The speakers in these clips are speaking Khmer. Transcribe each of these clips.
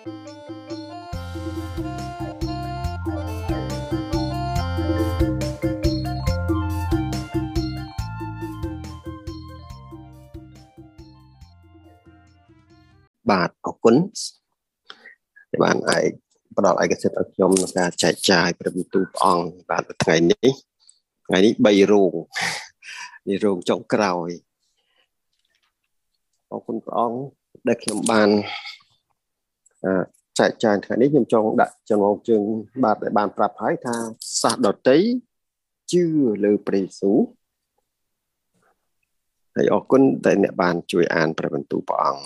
បាទអរគុណដែលបានឯកផ្ដល់ឯកសិទ្ធិឲ្យខ្ញុំក្នុងការចែកចាយព្រះបន្ទូលព្រះអង្គបាទថ្ងៃនេះថ្ងៃនេះ3រោងនេះរោងចុងក្រោយអរគុណព្រះអង្គដែលខ្ញុំបាន ចែកចាយថ្ងៃនេះខ្ញុំចង់ដាក់ចំណងជើងបាទដែលបានប្រាប់ហើយថាសាសដតីជឿលើព្រះយេស៊ូវហើយអរគុណដែលអ្នកបានជួយអានព្រះបន្ទូលព្រះអង្គ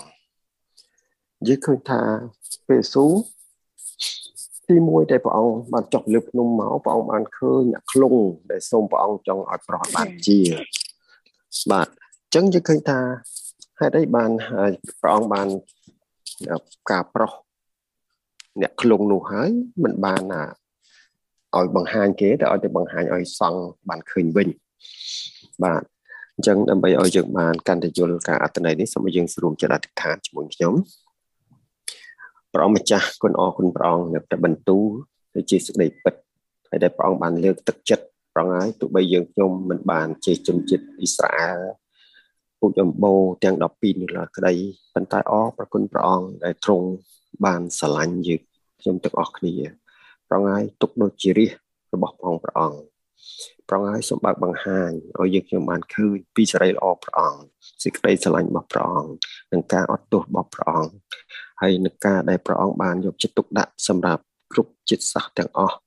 យើងឃើញថាព្រះយេស៊ូវទីមួយដែលព្រះអង្គបានចុះលើភ្នំមកព្រះអង្គបានឃើញអ្នកខ្លងដែលសូមព្រះអង្គចង់ឲ្យប្រោះបានជាបាទអញ្ចឹងយើងឃើញថាហេតុអីបានព្រះអង្គបានការប្រោះ អ្នកខ្លងនោះហើយមិនបានឲ្យបង្ហាញគេតែឲ្យតែបង្ហាញឲ្យសង់បានឃើញវិញបាទអញ្ចឹងដើម្បីឲ្យយើងបានកាន់តែយល់ការអត្ថន័យនេះសូមឲ្យយើងស្រួមចិត្តអធិដ្ឋានជាមួយខ្ញុំព្រះអង្គម្ចាស់គុណអរគុណព្រះអង្គនៅតែបន្ទូលទៅជាសេចក្តីពិតហើយដែលព្រះអង្គបានលើកទឹកចិត្តព្រះអង្គហើយទោះបីយើងខ្ញុំមិនបានជាជនជាតិអ៊ីស្រាអែលពូជអម្បូរទាំង12នោះឡើយក្តីប៉ុន្តែអរប្រគុណព្រះអង្គដែលទ្រង់ បានស្រឡាញ់យើងខ្ញុំទាំងអស់គ្នាព្រះអង្គហើយទុកដូចជារាជរបស់ព្រះអង្គព្រះអង្គព្រះអង្គហើយសូមបើកបង្ហាញឲ្យយើងខ្ញុំបានឃើញពីសេរីល្អព្រះអង្គសេចក្តីស្រឡាញ់របស់ព្រះអង្គនិងការអត់ទោសរបស់ព្រះអង្គហើយនឹងការដែលព្រះអង្គបានយកចិត្តទុកដាក់សម្រាប់គ្រប់ចិត្តសាសទាំងអស់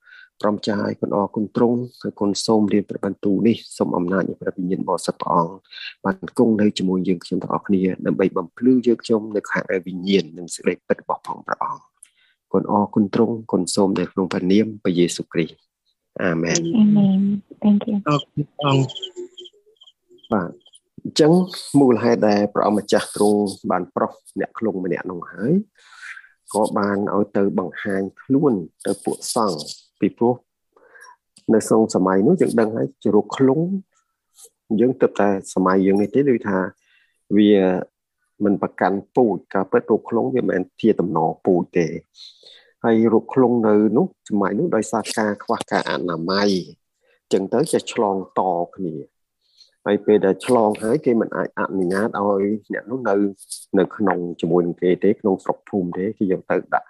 ព្រមចាឲ្យគុណអរគុណទ្រង់ហើយគុណសូមរៀនព្រះបន្ទូលនេះសូមអំណាចនៃព្រះវិញ្ញាណបរិសុទ្ធព្រះអង្គបានគង់នៅជាមួយយើងខ្ញុំទាំងអស់គ្នាដើម្បីបំភ្លឺយើងខ្ញុំនៅខាងឯវិញ្ញាណនិងសេចក្តីពិតរបស់ផងព្រះអង្គគុណអរគុណទ្រង់គុណសូមនៅក្នុងព្រះនាមព្រះយេស៊ូវគ្រីស្ទអាមែនអាមែន thank you អរគុណអង្គបាទអញ្ចឹងមូលហេតុដែលព្រះអង្គម្ចាស់ទ្រង់បានប្រោះអ្នកខ្លងម្នាក់នោះហើយក៏បានឲ្យទៅបង្ហាញខ្លួនទៅពួកសង្ឃ ពីព្រោះនៅក្នុងសម័យនោះយើងដឹងហើយជ្រុកខ្លងយើងទៅតែសម័យយើងនេះទេដូចថាវាមិនប្រកាន់ពូជការពិតរោគខ្លងវាមិនមែនជាតំណពូជទេហើយរោគខ្លងនៅនោះសម័យនោះដោយសារការខ្វះការអនាម័យចឹងទៅចេះឆ្លងតគ្នាហើយពេលដែលឆ្លងហើយគេមិនអាចអនុញ្ញាតឲ្យអ្នកនោះនៅនៅក្នុងជាមួយនឹងគេទេក្នុងស្រុកភូមិទេគេយកទៅដាក់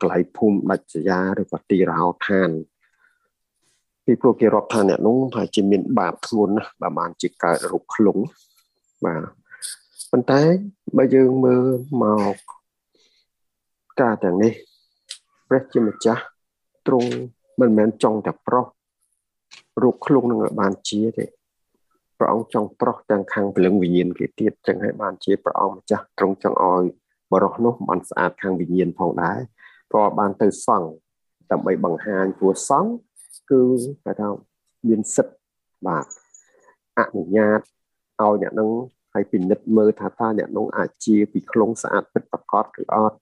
កន្លែងភូមិដាច់ស្រយាឬក៏ទីរហោឋានពីព្រោះគេរាប់ថាអ្នកនោះថាជាមានបាបធ្ងន់ណាស់បើបានជាកើតរោគខ្លងបាទប៉ុន្តែបើយើងមើលមកការទាំងនេះព្រះជាម្ចាស់ទ្រង់មិនមែនចង់តែប្រោះរោគខ្លងនឹងឲ្យបានជាទេព្រះអង្គចង់ប្រោះទាំងខាងព្រលឹងវិញ្ញាណគេទៀតចឹងហើយបានជាព្រះអង្គម្ចាស់ទ្រង់ចង់ឲ្យបរោះនោះបានស្អាតខាងវិញ្ញាណផងដែរ ព្រោះបានទៅសង់ដើម្បីបង្ហាញព្រោះសង់គឺគេថាមានសិទ្ធបាទអនុញ្ញាតឲ្យអ្នកនឹងឲ្យពិនិត្យមើលថាតើអ្នកនោះអាចជាពីខ្លងស្អាតពិតប្រាកដឬអត់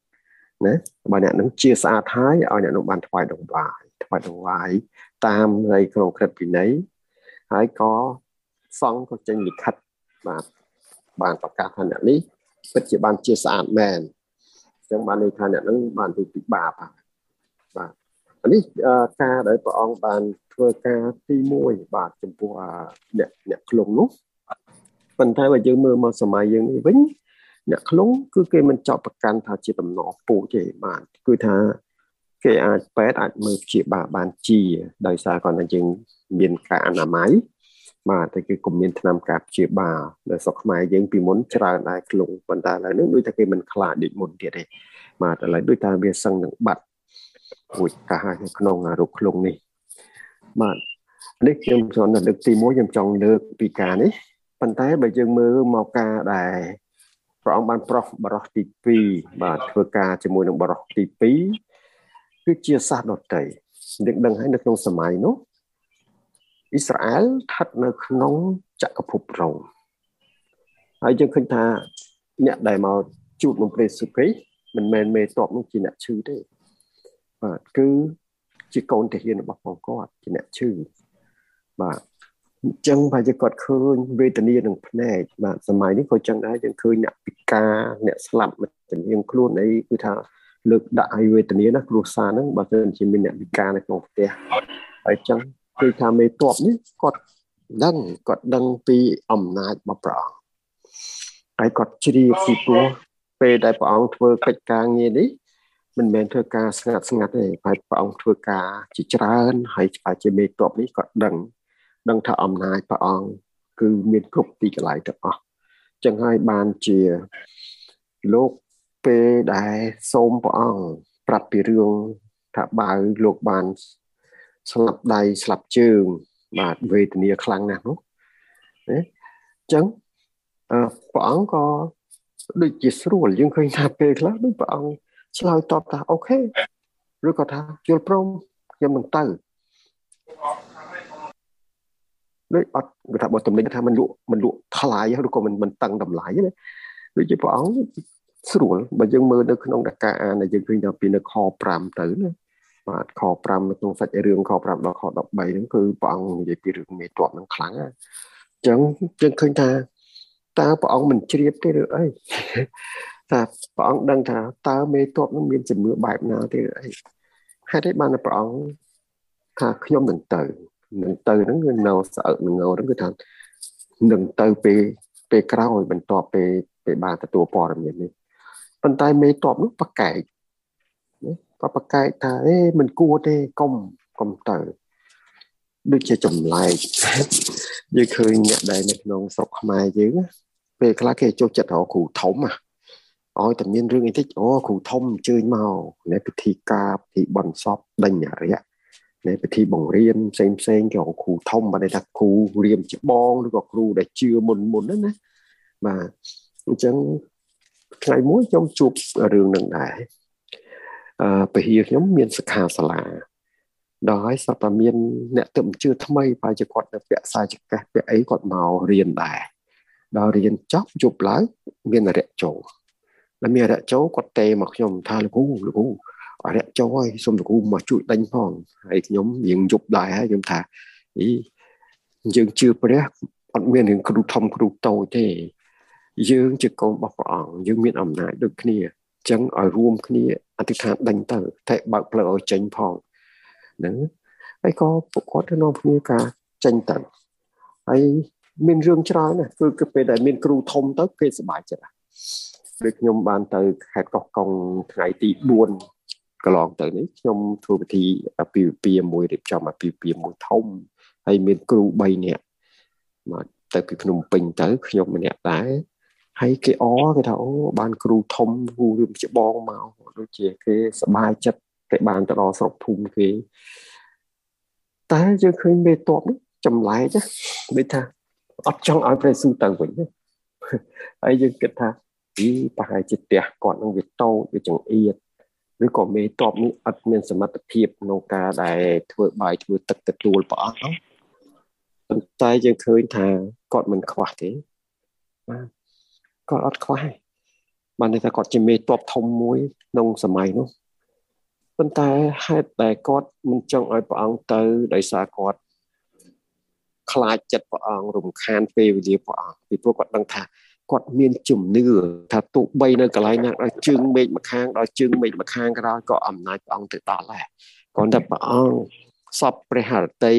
ណាបើអ្នកនឹងជាស្អាតហើយឲ្យអ្នកនោះបានថ្វាយដង្វាយថ្វាយដង្វាយតាមនៃក្នុងក្រឹតពិន័យហើយក៏សង្ឃក៏ចេញលិខិតបាទបានប្រកាសថាអ្នកនេះពិតជាបានជាស្អាតមែនអញ្ចឹងបានន័យថាអ្នកនឹងបានទៅពីបាបបាទនេះការដែលព្រះអង្គបានធ្វើការទី1បាទចំពោះអ្នកអ្នកខ្លងនោះប៉ុន្តែបើយើងមើលមកសម័យយើងនេះវិញអ្នកខ្លងគឺគេមិនចោទប្រកាន់ថាជាតំណពូជទេបាទគឺថាគេអាចពេទ្យអាចមើលជាបាបានជាដោយសារគាត់ថាយើងមានការអនាម័យ បាទតែគឺគុំមានឆ្នាំ ការព្យាបាលនៅស្រុកខ្មែរយើងពីមុនច្រើនដែរខ្លងប៉ុន្តែឥឡូវនេះដូចតែគេមិនខ្លាចដូចមុនទៀតទេបាទឥឡូវដូចតែវាសឹងនឹងបាត់រួចកាសនៅក្នុងរោគខ្លងនេះបាទនេះខ្ញុំចង់លើកទី1ខ្ញុំចង់លើកពីការនេះប៉ុន្តែបើយើងមើលមកការដែលព្រះអង្គបានប្រោះបរោះទី2បាទធ្វើការជាមួយនឹងបរោះទី2គឺជាសាសដតីយើងដឹងហើយនៅក្នុងសម័យនោះ អ៊ីស្រាអែលស្ថិតនៅក្នុងចក្រភពរ៉ូមហើយយើងឃើញថាអ្នកដែលមកជួបនឹងព្រះសុគ្រីស្ទមិនមែនមេតបនោះជាអ្នកឈឺទេបាទគឺជាកូនទាហានរបស់ផងគាត់ជាអ្នកឈឺបាទអញ្ចឹងបើយើងគាត់ឃើញវេទនានឹងភ្នែកបាទសម័យនេះក៏ចឹងដែរយើងឃើញអ្នកពិការអ្នកស្លាប់មិនជំនាញខ្លួនអីគឺថាលើកដាក់ឲ្យវេទនាណាគ្រួសារហ្នឹងបើសិនជាមានអ្នកពិការនៅក្នុងផ្ទះហើយចឹង គឺថាមេតបនេះគាត់ដឹងគាត់ដឹងពីអំណាចរបស់ព្រះអង្គហើយគាត់ជ្រាបពីព្រោះពេលដែលព្រះអង្គធ្វើកិច្ចការងារនេះមិនមែនធ្វើការស្ងាត់ស្ងាត់ទេហើយព្រះអង្គធ្វើការជាច្រើនហើយជាមេតបនេះគាត់ដឹងដឹងថាអំណាចព្រះអង្គគឺមានគ្រប់ទីកន្លែងទាំងអស់ចឹងហើយបានជាលោកពេលដែលសូមព្រះអង្គប្រាប់ពីរឿងថាបើលោកបាន ស្លាប់ដៃស្លាប់ជើងបាទវេទនាខ្លាំងណាស់នោះណាអញ្ចឹងព្រះអង្គក៏ដូចជាស្រួលយើងឃើញថាពេលខ្លះដូចព្រះអង្គឆ្លើយតបថាអូខេឬក៏ថាយល់ព្រមខ្ញុំនឹងទៅដូចអត់គេថាបើតំណែងថាมันលក់มันលក់ថ្លៃឬក៏มันមិនតឹងតម្លៃណាដូចជាព្រះអង្គស្រួលបើយើងមើលនៅក្នុងដកាអានដែលយើងឃើញដល់ពីនៅខ5ទៅណា បាទខ5នៅក្នុងសាច់រឿងខ5ដល់ខ13ហ្នឹងគឺព្រះអង្គនិយាយពីរឿងមេតបហ្នឹងខ្លាំងណាអញ្ចឹងយើងឃើញថាតើព្រះអង្គមិនជ្រាបទេឬអីថាព្រះអង្គដឹងថាតើមេតបនឹងមានជំនឿបែបណាទេឬអីហេតុអីបានព្រះអង្គថាខ្ញុំនឹងទៅនឹងទៅហ្នឹងគឺនៅស្អឹកនឹងងហ្នឹងគឺថានឹងទៅពេលពេលក្រោយបន្ទាប់ពេលពេលបានទទួលព័ត៌មាននេះប៉ុន្តែមេតបនោះប្រកែក ក៏ប្រកែកថាអេមិនគួរទេកុំកុំទៅដូចជាចម្លែកយើងឃើញអ្នកដែលនៅក្នុងស្រុកខ្មែរយើងពេលខ្លះគេចូលចិត្តរកគ្រូធំឲ្យតែមានរឿងអីតិចអូគ្រូធំអញ្ជើញមកនៅពិធីការពិធីបន់សពដេញអរិយនៅពិធីបង្រៀនផ្សេងផ្សេងគេរកគ្រូធំបើថាគ្រូរៀមច្បងឬក៏គ្រូដែលជឿមុនមុនហ្នឹងណាបាទអញ្ចឹងថ្ងៃមួយខ្ញុំជួបរឿងនឹងដែរអឺ ពហិយខ្ញុំមានសិក្ខាសាលាដល់ហើយសពតែមានអ្នកទើបជឿថ្មីបើជាគាត់ទៅពាក់ខ្សែចង្កេះពាក់អីគាត់មករៀនដែរដល់រៀនចប់យប់ឡើងមានរយៈចូលដល់មានរយៈចូលគាត់ទេមកខ្ញុំថាលោកគ្រូលោកគ្រូអរិយចូលហើយសូមលោកគ្រូមកជួយដេញផងហើយខ្ញុំរៀងយប់ដែរហើយខ្ញុំថាអីយើងជឿព្រះអត់មានរឿងគ្រូធំគ្រូតូចទេ យើងជាកូនរបស់ព្រះអង្គយើងមានអំណាចដូចគ្នាអញ្ចឹងឲ្យរួមគ្នា អធិដ្ឋានដេញទៅតែបើកផ្លូវឲ្យចេញផងហ្នឹងហើយក៏ពួកគាត់ទៅនាំគ្នាការចេញទៅហើយមានរឿងច្រើនណាគឺគឺពេលដែលមានគ្រូធំទៅគេសប្បាយចិត្តដូចខ្ញុំបានទៅខេត្តកោះកុងថ្ងៃទី4កន្លងទៅនេះខ្ញុំធ្វើពិធីអាពាហ៍ពិពាហ៍មួយរៀបចំអាពាហ៍ពិពាហ៍មួយធំហើយមានគ្រូ3នាក់មកទៅពីភ្នំពេញទៅខ្ញុំម្នាក់ដែរ ហើយគេអគេថាអូបានគ្រូធំគ្រូរៀបច្បងមកដូចជាគេសប្បាយចិត្តគេបានទៅដល់ស្រុកភូមិគេតែយើងឃើញមេតបនេះចម្លែកដូចថាអត់ចង់ឲ្យព្រះស៊ូទៅវិញហើយយើងគិតថាអីប្រហែលជាផ្ទះគាត់នឹងវាតូចវាចង្អៀតឬក៏មេតបនេះអត់មានសមត្ថភាពក្នុងការដែលធ្វើបាយធ្វើទឹកទទួលព្រះអង្គប៉ុន្តែយើងឃើញថាគាត់មិនខ្វះទេបាទ គាត់អត់ខ្វះបានន័យថាគាត់ជាមេតបធំមួយក្នុងសម័យនោះប៉ុន្តែហេតុដែលគាត់មិនចង់ឲ្យព្រះអង្គទៅដោយសារគាត់ខ្លាចចិត្តព្រះអង្គរំខានពេលវេលាព្រះអង្គពីព្រោះគាត់ដឹងថាគាត់មានជំនឿថាទោះបីនៅកន្លែងណាដល់ជើងមេឃម្ខាងដល់ជើងមេឃម្ខាងក៏ដោយក៏អំណាចព្រះអង្គទៅដល់ដែរគ្រាន់តែព្រះអង្គសពព្រះハរតី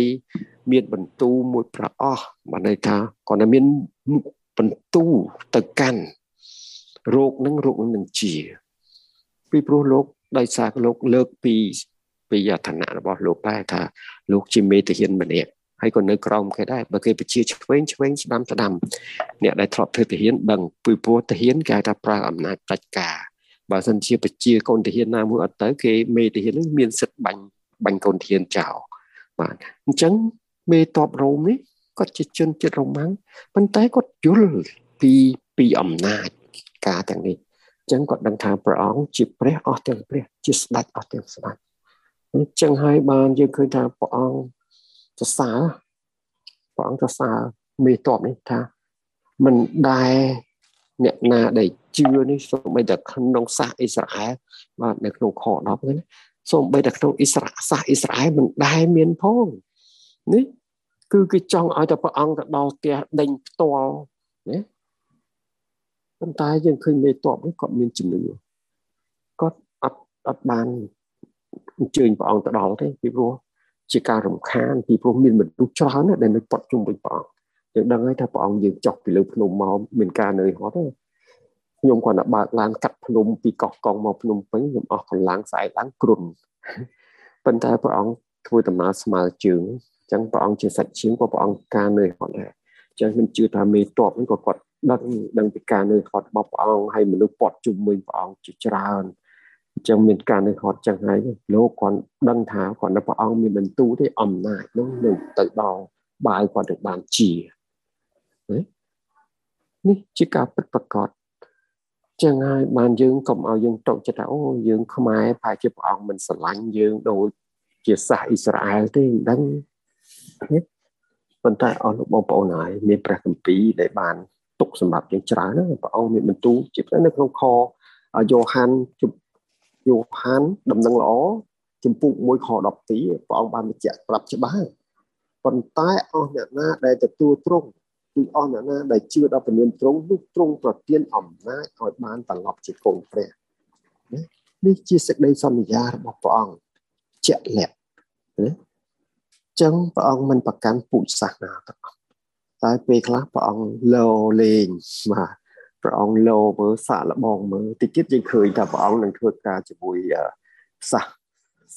មានបន្ទូមួយប្រអស់បានន័យថាគាត់តែមាន បន្ទូទៅកាន់រោគនឹងរោគនឹងជា ពីព្រោះលោកដោយសារលោកលើកពីពីយធនៈរបស់លោកដែរថាលោកជាមេទាហានម្នាក់ហើយក៏នៅក្រោមគេដែរបើគេបជាឆ្វេងឆ្វេងស្ដាំស្ដាំអ្នកដែលធ្លាប់ធ្វើទាហានដឹងពីព្រោះទាហានគេហៅថាប្រើអំណាចផ្ដាច់ការបើសិនជាបជាកូនទាហានណាមួយអត់ទៅគេមេទាហាននឹងមានសិទ្ធិបាញ់បាញ់កូនទាហានចោលបាទអញ្ចឹងមេតបរ៉ូមនេះ គាត់ជាជនជាតិរ៉ូម៉ាំងប៉ុន្តែគាត់យល់ពីពីអំណាចការទាំងនេះអញ្ចឹងគាត់ដឹងថាព្រះអង្គជាព្រះអស់ទាំងព្រះជាស្ដេចអស់ទាំងស្ដេចអញ្ចឹងហើយបានយើងឃើញថាព្រះអង្គសរសើរព្រះអង្គសរសើរមេតបនេះថាមិនដែលអ្នកណាដែលជឿនេះសូម្បីតែក្នុងសាសអ៊ីស្រាអែលបាទនៅក្នុងខ10ហ្នឹងសូម្បីតែក្នុងអ៊ីស្រាសាសអ៊ីស្រាអែលមិនដែលមានផងនេះ គឺគេចង់ឲ្យតែព្រះអង្គទៅដល់ផ្ទះដេញផ្ទាល់ណាប៉ុន្តែយើងឃើញមេតបនេះគាត់មានជំនឿគាត់អត់អត់បានអញ្ជើញព្រះអង្គទៅដល់ទេពីព្រោះជាការរំខានពីព្រោះមានមនុស្សច្រើនណាស់ដែលនៅពត់ជុំវិញព្រះអង្គយើងដឹងហើយថាព្រះអង្គយើងចុះពីលើភ្នំមកមានការនឿយហត់ទេខ្ញុំគាត់ទៅបើកឡានកាត់ភ្នំពីកោះកុងមកភ្នំពេញខ្ញុំអស់កម្លាំងស្អែកឡើងគ្រុនប៉ុន្តែព្រះអង្គធ្វើដំណើរស្មើជើងអញ្ចឹងព្រះអង្គជាសាច់ឈាមក៏ព្រះអង្គការនឿយហត់ដែរអញ្ចឹងខ្ញុំជឿថាមេតបហ្នឹងក៏គាត់ដឹងដឹងពីការនឿយហត់របស់ព្រះអង្គហើយមនុស្សពាត់ជុំវិញព្រះអង្គជាច្រើនអញ្ចឹងមានការនឿយហត់ចឹងហើយលោកគាត់ដឹងថាគាត់នៅព្រះអង្គមានបន្ទូទេអំណាចនោះនឹងទៅដល់បាយគាត់នឹងបានជានេះជាការពិតប្រាកដចឹងហើយបានយើងកុំឲ្យយើងតកចិត្តថាអូយើងខ្មែរប្រហែលជាព្រះអង្គមិនស្រឡាញ់យើងដូចជាសាសអ៊ីស្រាអែលទេមិនដឹង ប៉ុន្តែអស់លោកបងប្អូនហើយមានព្រះគម្ពីរដែលបានទុកសម្រាប់យើងច្រើនណាព្រះអង្គមានបន្ទូលជានៅក្នុងខយ៉ូហានជំយ៉ូហានដំណឹងល្អជំពូក1ខ12ព្រះអង្គបានបញ្ជាក់ប្រាប់ច្បាស់ប៉ុន្តែអស់អ្នកណាដែលទទួលទ្រង់គឺអស់អ្នកណាដែលជឿដល់ពនាមទ្រង់នោះទ្រង់ប្រទានអំណាចឲ្យបានត្រឡប់ជាកូនព្រះនេះជាសេចក្តីសន្យារបស់ព្រះអង្គជាក់លាក់ណា ចឹងព្រះអង្គមិនប្រកាន់ពុទ្ធសាសនាទាំងអស់តែពេលខ្លះព្រះអង្គលោលេងបាទព្រះអង្គលោមើលសាកល្បងមើលតិចទៀតយើងឃើញថាព្រះអង្គនឹងធ្វើការជាមួយសាស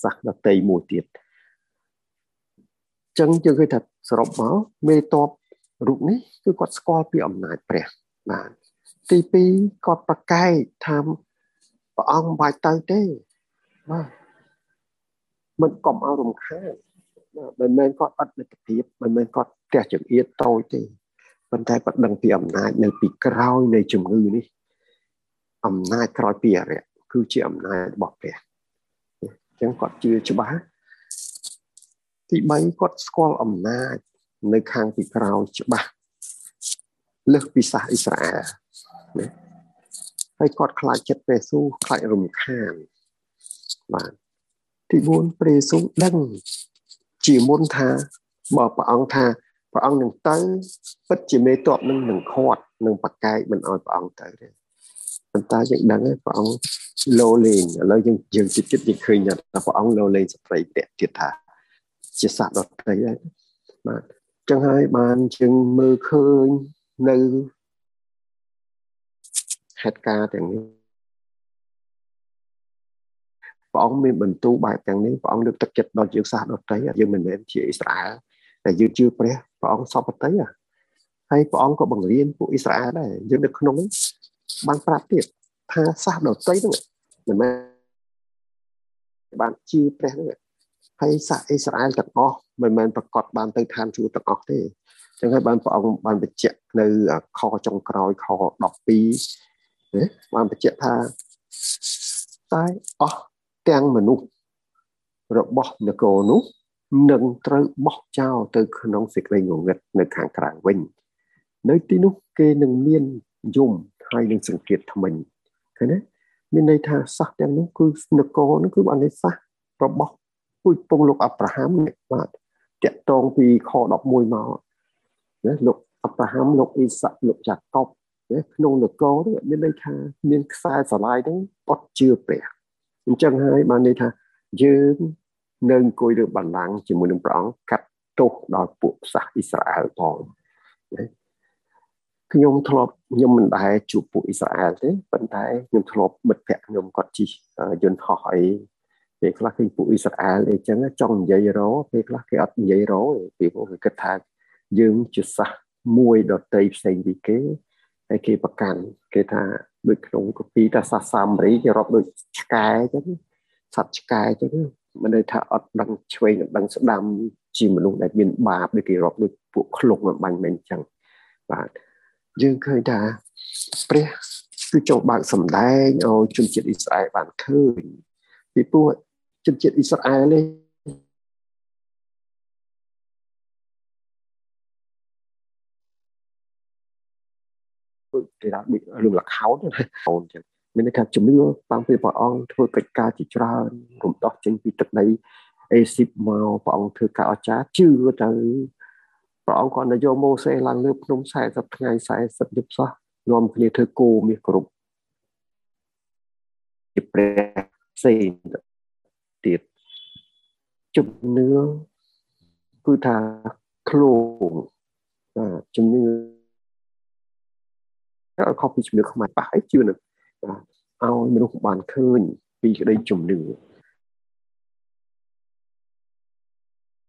សាសដតីមួយទៀតចឹងយើងឃើញថាសរុបមកមេតបរូបនេះគឺគាត់ស្គាល់ពីអំណាចព្រះបាទទី2គាត់ប្រកែកថាព្រះអង្គមិនបាច់ទៅទេបាទមិនកុំឲ្យរំខាន មិនមែនគាត់អត់លទ្ធភាពមិនមែនគាត់ផ្ទះចង្អៀតតូចទេប៉ុន្តែគាត់ដឹងពីអំណាចនៅពីក្រោយនៃជំងឺនេះអំណាចក្រោយពីអរិយគឺជាអំណាចរបស់ព្រះអញ្ចឹងគាត់ជឿច្បាស់ទី3គាត់ស្គាល់អំណាចនៅខាងពីក្រោយច្បាស់លើសពីសាសអ៊ីស្រាអែលណាហើយគាត់ខ្លាចចិត្តព្រះស៊ូខ្លាចរំខានបាទទី4ព្រះយេស៊ូវដឹង ជាមុនថាបើព្រះអង្គថាព្រះអង្គនឹងទៅពិតជាមេតបនឹងនឹងខាត់នឹងប្រកែកមិនអោយព្រះអង្គទៅទេប៉ុន្តែយើងដឹងហើយព្រះអង្គលោលេងឥឡូវយើងយើងចិត្តចិត្តយើងឃើញថាព្រះអង្គលោលេងស្ត្រីតាក់ទៀតថាជាសាសដតីដែរបាទចឹងហើយបានជាងមើលឃើញនៅហេតុការណ៍ទាំងនេះ ព្រះអង្គមានបន្ទូលបែបទាំងនេះព្រះអង្គលើកទឹកចិត្តដល់យើងសាសដតីយើងមិនមែនជាអ៊ីស្រាអែលតែយើងជឿព្រះព្រះអង្គសពតីហើយព្រះអង្គក៏បង្រៀនពួកអ៊ីស្រាអែលដែរយើងនៅក្នុងបានប្រាប់ទៀតថាសាសដតីហ្នឹងមិនមែនបានជឿព្រះហ្នឹងហើយសាសអ៊ីស្រាអែលទាំងអស់មិនមែនប្រកាសបានទៅឋានជួរទាំងអស់ទេចឹងហើយបានព្រះអង្គបានបញ្ជាក់នៅខចុងក្រោយខ12ណាបានបញ្ជាក់ថាតែអស់ ទាំងមនុស្សរបស់នគរនោះនឹងត្រូវបោះចោលទៅក្នុងសេចក្តីងងឹតនៅខាងក្រៅវិញ នៅទីនោះគេនឹងមានយំហើយនឹងសង្កេតថ្មិញឃើញទេមានន័យថាសះទាំងនោះគឺនគរនោះគឺបានន័យសះរបស់ពូជពងលោកអាប់រ៉ាហាំបាទតាក់តងពីខ11មកណាលោកអាប់រ៉ាហាំលោកអ៊ីសាក់លោកយ៉ាកុបណាក្នុងនគរនេះមានន័យថាមានខ្សែស្រឡាយហ្នឹងអត់ជឿព្រះ អញ្ចឹងហើយបានន័យថាយើងនៅអង្គុយលើបណ្ដាំងជាមួយនឹងព្រះអង្គកាត់ទោសដល់ពួកសាសអ៊ីស្រាអែលផងណាខ្ញុំធ្លាប់ខ្ញុំមិនដែលជួបពួកអ៊ីស្រាអែលទេប៉ុន្តែខ្ញុំធ្លាប់មិត្តភ័ក្ដិខ្ញុំគាត់ជិះយន្តហោះអីពេលខ្លះគេពួកអ៊ីស្រាអែលអីចឹងចង់និយាយរោពេលខ្លះគេអត់និយាយរោពីព្រោះគេគិតថាយើងជាសាសមួយដតីផ្សេងពីគេហើយគេប្រកាន់គេថា ដូចក្នុងកពីតាសាសាមរីគេរាប់ដូចឆ្កែចឹងសត្វឆ្កែចឹងមិនន័យថាអត់ដឹងឆ្វេងដឹងស្ដាំជាមនុស្សដែលមានបាបដូចគេរាប់ដូចពួកឃ្លុកមិនបាញ់មិនចឹងបាទយើងឃើញថាព្រះគឺចង់បើកសម្ដែងឲ្យជនជាតិអ៊ីស្រាអែលបានឃើញពីព្រោះជនជាតិអ៊ីស្រាអែលនេះ គេថារឿងលខោនអូនចឹងមានន័យថាជំនឿតាំងពីព្រះអង្គធ្វើកិច្ចការជាច្រើនរំដោះចេញពីទឹកដីអេស៊ីបមកព្រះអង្គធ្វើការអស្ចារ្យជឿទៅព្រះអង្គគាត់នយោម៉ូសេឡើងលើភ្នំ40ថ្ងៃ40យប់សោះនាំគ្នាធ្វើគោមាសគ្រប់ជាព្រះផ្សេងទៀតជំនឿគឺថាឃ្លោងបាទជំនឿ អត់ខុសពីជំនឿខ្មែរប៉ះអីជឿនឹងបាទឲ្យមនុស្សបានឃើញពីក្តីជំនឿ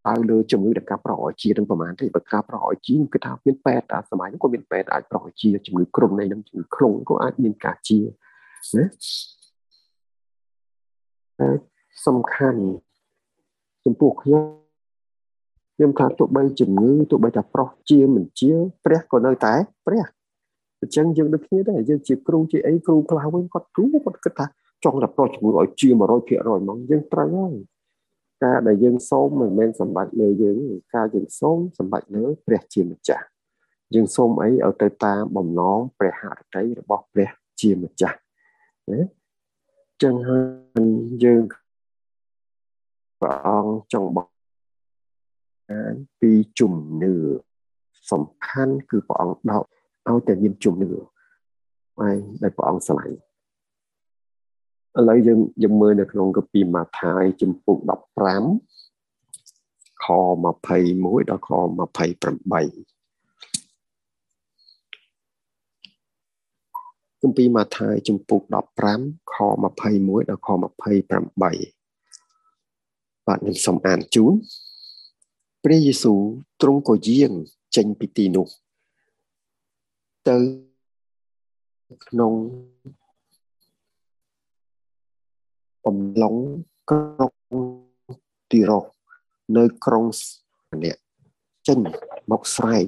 តើលើជំងឺដែលការប្រោជានឹងប្រមាណទេបើការប្រោជាគឺថាមានពេទ្យអាសម័យហ្នឹងក៏មានពេទ្យអាចប្រោជាជំងឺក្រុមនៃនឹងជំងឺខ្លងក៏អាចមានការជាណាសំខាន់ចំពោះខ្ញុំខ្ញុំថាទោះបីជំងឺទោះបីថាប្រុសជាមិនជា ព្រះក៏នៅតែព្រះ អញ្ចឹងយើងដូចគ្នាដែរយើងជាគ្រូជាអីគ្រូខ្លះវិញគាត់គ្រូគាត់គិតថាចង់តែប្រុសជំងឺឲ្យជា100%ហ្មងយើងត្រូវហើយការដែលយើងសូមមិនមែនសម្បត្តិលើយើងការយើងសូមសម្បត្តិលើព្រះជាម្ចាស់យើងសូមអីឲ្យទៅតាមបំណងព្រះហឫទ័យរបស់ព្រះជាម្ចាស់ណាចឹងហើយយើងព្រះអង្គចង់បង្ហាញពីជំនឿសំខាន់គឺព្រះអង្គដក ឲ្យតែមានជំនឿហើយដែលព្រះអង្គស្រឡាញ់ឥឡូវយើងយើងមើលនៅក្នុងកាពីម៉ាថាយជំពូក15ខ21ដល់ខ28គម្ពីរម៉ាថាយជំពូក15ខ21ដល់ខ28បាទខ្ញុំសូមអានជូនព្រះយេស៊ូវទ្រង់ក៏យាងចេញពីទីនោះ ទៅក្នុងបំឡុងក្រុងទីរ៉ូនៅក្រុងនេះចេញមកស្រែក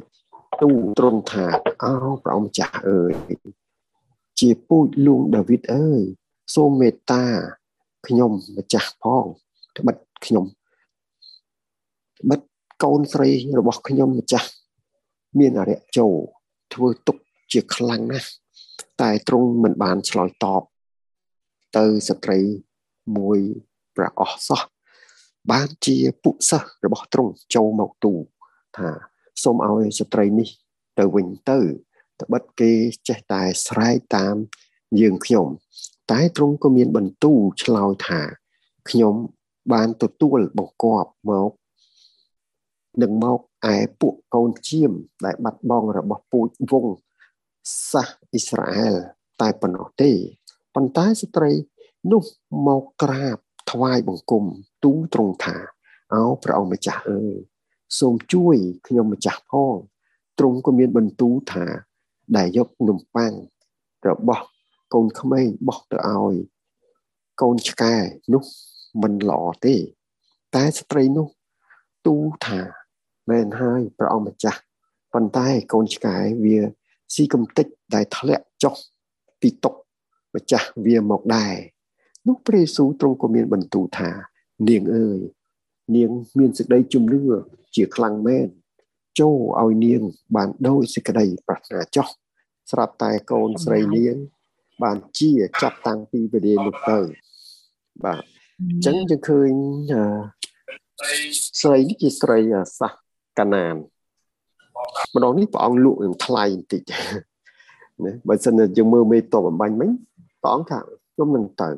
ទូទ្រង់ថាអោព្រះអង្គម្ចាស់អើយជាពូជលួងដាវីតអើយសូមមេត្តាខ្ញុំម្ចាស់ផងត្បិតខ្ញុំត្បិតកូនស្រីរបស់ខ្ញុំម្ចាស់មានអរិយជោ ធ្វើទុកជាខ្លាំងណាស់តែទ្រង់មិនបានឆ្លើយតបទៅស្ត្រីមួយប្រអស់សោះបានជាពួកសិស្សរបស់ទ្រង់ចូលមកទូថាសូមឲ្យស្ត្រីនេះទៅវិញទៅត្បិតគេចេះតែស្រែកតាមយើងខ្ញុំតែទ្រង់ក៏មានបន្ទូលឆ្លើយថាខ្ញុំបានទទួលបង្គាប់មក នឹងមកឯពួកកូនជៀមដែលបាត់បង់របស់ពូជវងសាសអ៊ីស្រាអែលតែប៉ុណ្ណោះទេប៉ុន្តែស្ត្រីនោះមកក្រាបថ្វាយបង្គំទូលទ្រង់ថាអោព្រះអង្គម្ចាស់អើយសូមជួយខ្ញុំម្ចាស់ផងទ្រង់ក៏មានបន្ទូលថាដែលយកនំប៉័ងរបស់កូនក្មេងបោះទៅឲ្យកូនឆ្កែនោះមិនល្អទេ តែស្ត្រីនោះទូថា មែនហើយព្រះអង្គម្ចាស់ប៉ុន្តែកូនឆ្កែវាស៊ីកំតិចដែលធ្លាក់ចុះពីតុម្ចាស់វាមកដែរនោះព្រះយេស៊ូវទ្រង់ក៏មានបន្ទូលថានាងអើយនាងមានសេចក្តីជំនឿជាខ្លាំងមែនចូលឲ្យនាងបានដោយសេចក្តីប្រាថ្នាចោះស្រាប់តែកូនស្រីនាង បានជាចាប់តាំងពីវេលានោះទៅបាទអញ្ចឹងយើងឃើញស្រីនេះជាស្រីសាស កាណានម្ដងនេះព្រះអង្គលក់នឹងថ្លៃបន្តិចណាបើសិនជាយើងមើលមេតបអំបញ្ញមិញព្រះអង្គថាខ្ញុំនឹងទៅ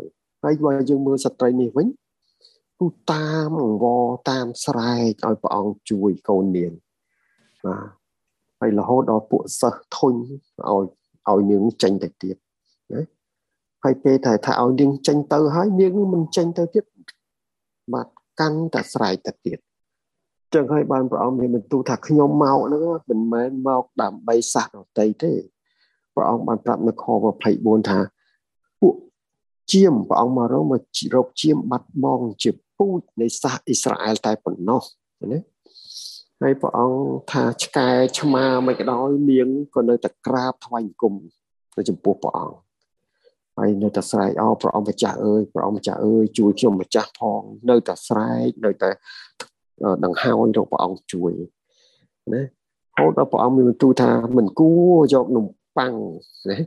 ហើយបើយើងមើលស្ត្រីនេះវិញទូតាមអង្វរតាមស្រែកឲ្យព្រះអង្គជួយកូននាងបាទហើយរហូតដល់ពួកសិស្សធុញឲ្យឲ្យនាងចេញទៅទៀតណាហើយពេលថាថាឲ្យនាងចេញទៅហើយនាងមិនចេញទៅទៀតបាទកាន់តែស្រែកទៅទៀត ចឹងហើយបានព្រះអង្គមានបន្ទូលថាខ្ញុំមកហ្នឹងមិនមែនមកដើម្បីសះដតីទេព្រះអង្គបានប្រាប់នៅខ24ថាពួកជាមព្រះអង្គមករកមករកជាមបាត់បង់ជាពូជនៃសាសអ៊ីស្រាអែលតែប៉ុណ្ណោះណាហើយព្រះអង្គថាឆ្កែឆ្មាមិនក៏ដោយនាងក៏នៅតែក្រាបថ្វាយបង្គំនៅចំពោះព្រះអង្គហើយនៅតែស្រែកអោព្រះអង្គម្ចាស់អើយព្រះអង្គម្ចាស់អើយជួយខ្ញុំម្ចាស់ផង នៅតែស្រែកនៅតែ ដង្ហោញរកព្រះអង្គជួយណាហូតដល់ព្រះអង្គមានបន្ទូលថាមិនគួរយកនំប៉័ងណា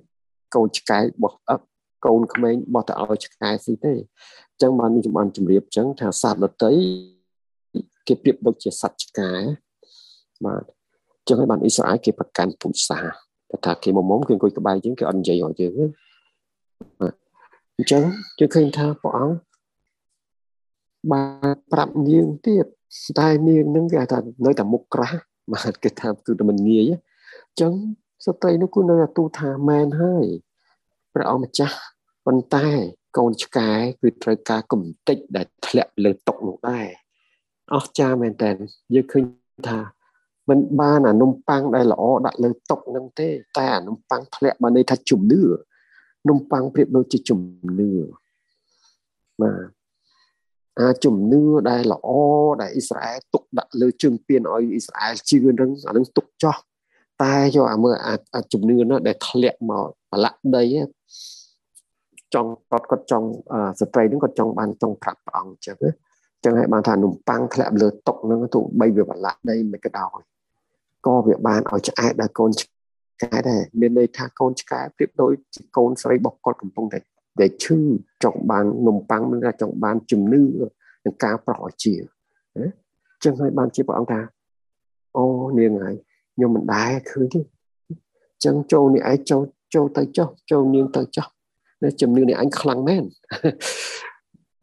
កូនឆ្កែបោះអឹកកូនក្មេងបោះទៅឲ្យឆ្កែស៊ីទេអញ្ចឹងបានខ្ញុំបានជម្រាបអញ្ចឹងថាសត្វដតីគេប្រៀបដូចជាសត្វឆ្កែបាទអញ្ចឹងហើយបានអ៊ីស្រាអែលគេប្រកាន់ពូជសាតែថាគេមកមុំគេអង្គុយក្បែរយើងគេអត់និយាយឲ្យយើងទេអញ្ចឹងយើងឃើញថាព្រះអង្គបានប្រាប់នាងទៀត តែនាងនឹងគេថានៅតែមុខក្រាស់បាទគេថាគឺតែមិនងាយអញ្ចឹងស្ត្រីនោះគឺនៅតែទូថាមែនហើយព្រះអង្គម្ចាស់ប៉ុន្តែកូនឆ្កែគឺត្រូវការកំតិចដែលធ្លាក់លើតុនោះដែរអស្ចារ្យមែនតើយើងឃើញថាមិនបានអានំប៉័ងដែលល្អដាក់លើតុនឹងទេតែអានំប៉័ងធ្លាក់បានន័យថាជំនឿនំប៉័ងប្រៀបដូចជាជំនឿបាទ អាជំនឿដែលល្អដែលអ៊ីស្រាអែលទុកដាក់លើជើងពៀនឲ្យអ៊ីស្រាអែលជឿនឹងអានឹងទុកចោះតែយកអាមើលអាជំនឿនោះដែលធ្លាក់មកប្រឡាក់ដីចង់គាត់គាត់ចង់ស្ត្រីនឹងគាត់ចង់បានចង់ប្រាប់ព្រះអង្គអញ្ចឹងណាចឹងហើយបានថានំប៉័ងធ្លាក់លើតុនឹងទោះបីវាប្រឡាក់ដីមិនក៏ដោយក៏វាបានឲ្យឆ្អែតដល់កូនឆ្កែដែរមានន័យថាកូនឆ្កែប្រៀបដូចជាកូនស្រីរបស់គាត់កំពុងតែ ដែលឈឺចង់បាននំប៉័ងនឹងចង់បានជំនឿនឹងការប្រោះឲ្យជាណាចឹងហើយបានជាព្រះអង្គថាអូនាងហើយខ្ញុំមិនដែរឃើញទេចឹងចូលនេះឯងចូលចូលទៅចុះចូលនាងទៅចុះនៅជំនឿនេះអញខ្លាំងមែន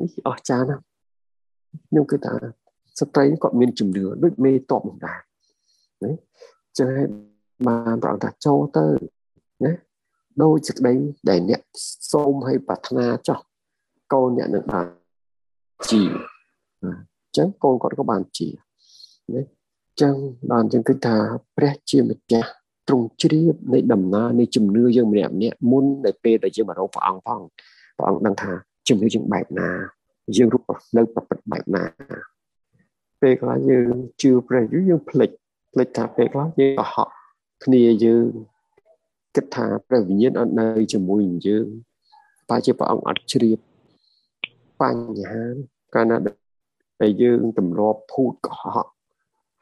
នេះអស្ចារ្យណាស់ខ្ញុំគិតថាស្ត្រីគាត់មានជំនឿដូចមេតបនឹងដែរណាចឹងហើយបានប្រងថាចូលទៅណាដោយសេចក្តីដែលអ្នក សូមឲ្យប្រាថ្នាចោះកូនអ្នកនឹងបានជាអញ្ចឹងកូនគាត់ក៏បានជាណាចឹងបានចឹងគិតថាព្រះជាម្ចាស់ទ្រង់ជ្រាបនៃដំណើរនៃជំនឿយើងម្នាក់ម្នាក់មុនដែលពេលដែលយើងមករកព្រះអង្គផងព្រះអង្គដឹងថាជំនឿយើងបែបណាយើងរូបនៅប្រព្រឹត្តបែបណាពេលខ្លះយើងជឿព្រះយូរយើងភ្លេចភ្លេចថាពេលខ្លះយើងកុហកគ្នាយើង គិតថាព្រះវិញ្ញាណអត់នៅជាមួយនឹងយើងតែជាព្រះអង្គអត់ជ្រាបបញ្ហាកាលណាដែលយើងទម្លាប់ភូតកុហក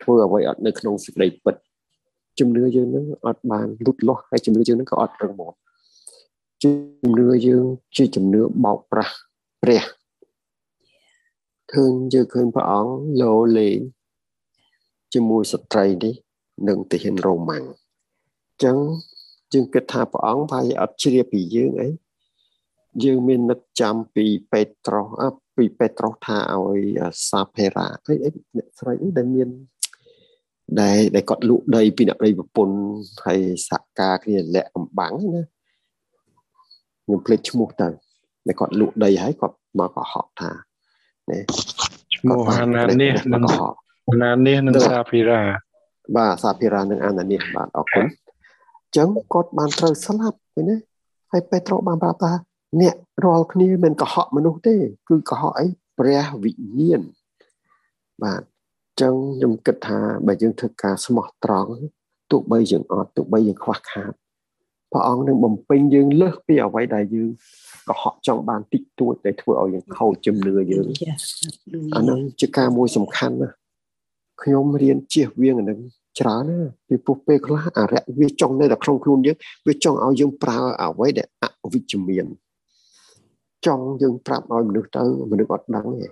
ធ្វើអ្វីអត់នៅក្នុងសេចក្តីពិតជំនឿយើងនឹងអត់បានលូតលាស់ហើយជំនឿយើងនឹងក៏អត់រឹងមាំជំនឿយើងជាជំនឿបោកប្រាស់ព្រះឃើញយើងឃើញព្រះអង្គលោលេងជាមួយស្ត្រីនេះនឹងទាហានរ៉ូម៉ាំងអញ្ចឹង យើងគិតថាព្រះអង្គប្រហែលអត់ជ្រាបពីយើងអីយើងមាននឹកចាំពីពេត្រុសពីពេត្រុសថាឲ្យសាភេរ៉ាអីអីអ្នកស្រីអីដែលមានដែលដែលគាត់លក់ដីពីអ្នកដីប្រពន្ធហើយសហការគ្នាលាក់កំបាំងណាខ្ញុំភ្លេចឈ្មោះទៅដែលគាត់លក់ដីហើយគាត់មកកុហកថាណាឈ្មោះអាណានេះនិងអាណានេះនិងសាភីរ៉ាបាទសាភីរ៉ានិងអាណានេះបាទអរគុណ ចឹងគាត់បានត្រូវស្លាប់ឃើញទេហើយពេត្រុសបានប្រាប់ថាអ្នករាល់គ្នាមិនកុហកមនុស្សទេ គឺកុហកអីព្រះវិញ្ញាណបាទចឹងខ្ញុំគិតថាបើយើងធ្វើការស្មោះត្រង់ទោះបីយើងអត់ទោះបីយើងខ្វះខាតព្រះអង្គនឹងបំពេញយើងលើសពីអ្វីដែលយើងកុហកចង់បានតិចតួចដែលធ្វើឲ្យយើងខូចជំនឿយើងអានឹងជាការមួយសំខាន់ណាស់ខ្ញុំរៀនជៀសវាងអានឹង ច្រើនណាពីព្រោះពេលខ្លះអរិយវាចង់នៅតែក្នុងខ្លួនយើងវាចង់ឲ្យយើងប្រើអ្វីដែលអវិជ្ជមានចង់យើងប្រាប់ឲ្យមនុស្សទៅមនុស្សអត់ដឹងទេ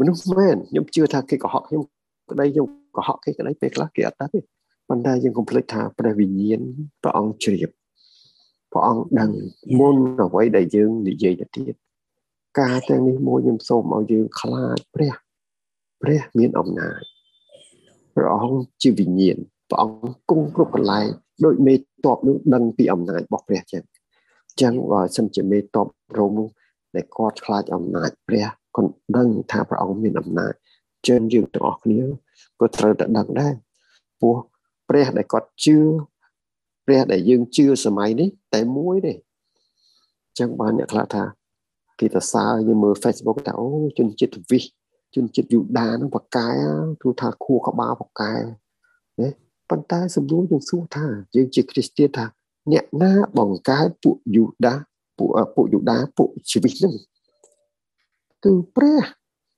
មនុស្សមែនខ្ញុំជឿថាគេកុហកខ្ញុំក្តីខ្ញុំកុហកគេក្តីពេលខ្លះគេអត់ដឹងទេប៉ុន្តែយើងកុំភ្លេចថាព្រះវិញ្ញាណព្រះអង្គជ្រាបព្រះអង្គដឹងមុនអ្វីដែលយើងនិយាយទៅទៀតការទាំងនេះមួយខ្ញុំសូមឲ្យយើងខ្លាចព្រះព្រះមានអំណាច ព្រះអង្គជាវិញ្ញាណព្រះអង្គគង់គ្រប់កន្លែងដោយមេតបនោះដឹងពីអំណាចរបស់ព្រះចឹងចឹងបើសិនជាមេតបរោមនោះដែលគាត់ខ្លាចអំណាចព្រះគាត់ដឹងថាព្រះអង្គមានអំណាចចឹងយើងទាំងអស់គ្នាក៏ត្រូវតែដឹងដែរព្រោះព្រះដែលគាត់ជឿព្រះដែលយើងជឿសម័យនេះតែមួយទេចឹងបានអ្នកខ្លះថាគេទៅសើយើងមើល Facebook ថាអូជនជាតិវិស ជនជាតិយូដានឹងបកកែទូថាខួរក្បាលបកកែណាប៉ុន្តែសំណួរយើងសួរថាយើងជាគ្រីស្ទានថា អ្នកណាបង្កើតពួកយូដាពួកពួកយូដាពួកជីវិតនឹងគឺព្រះ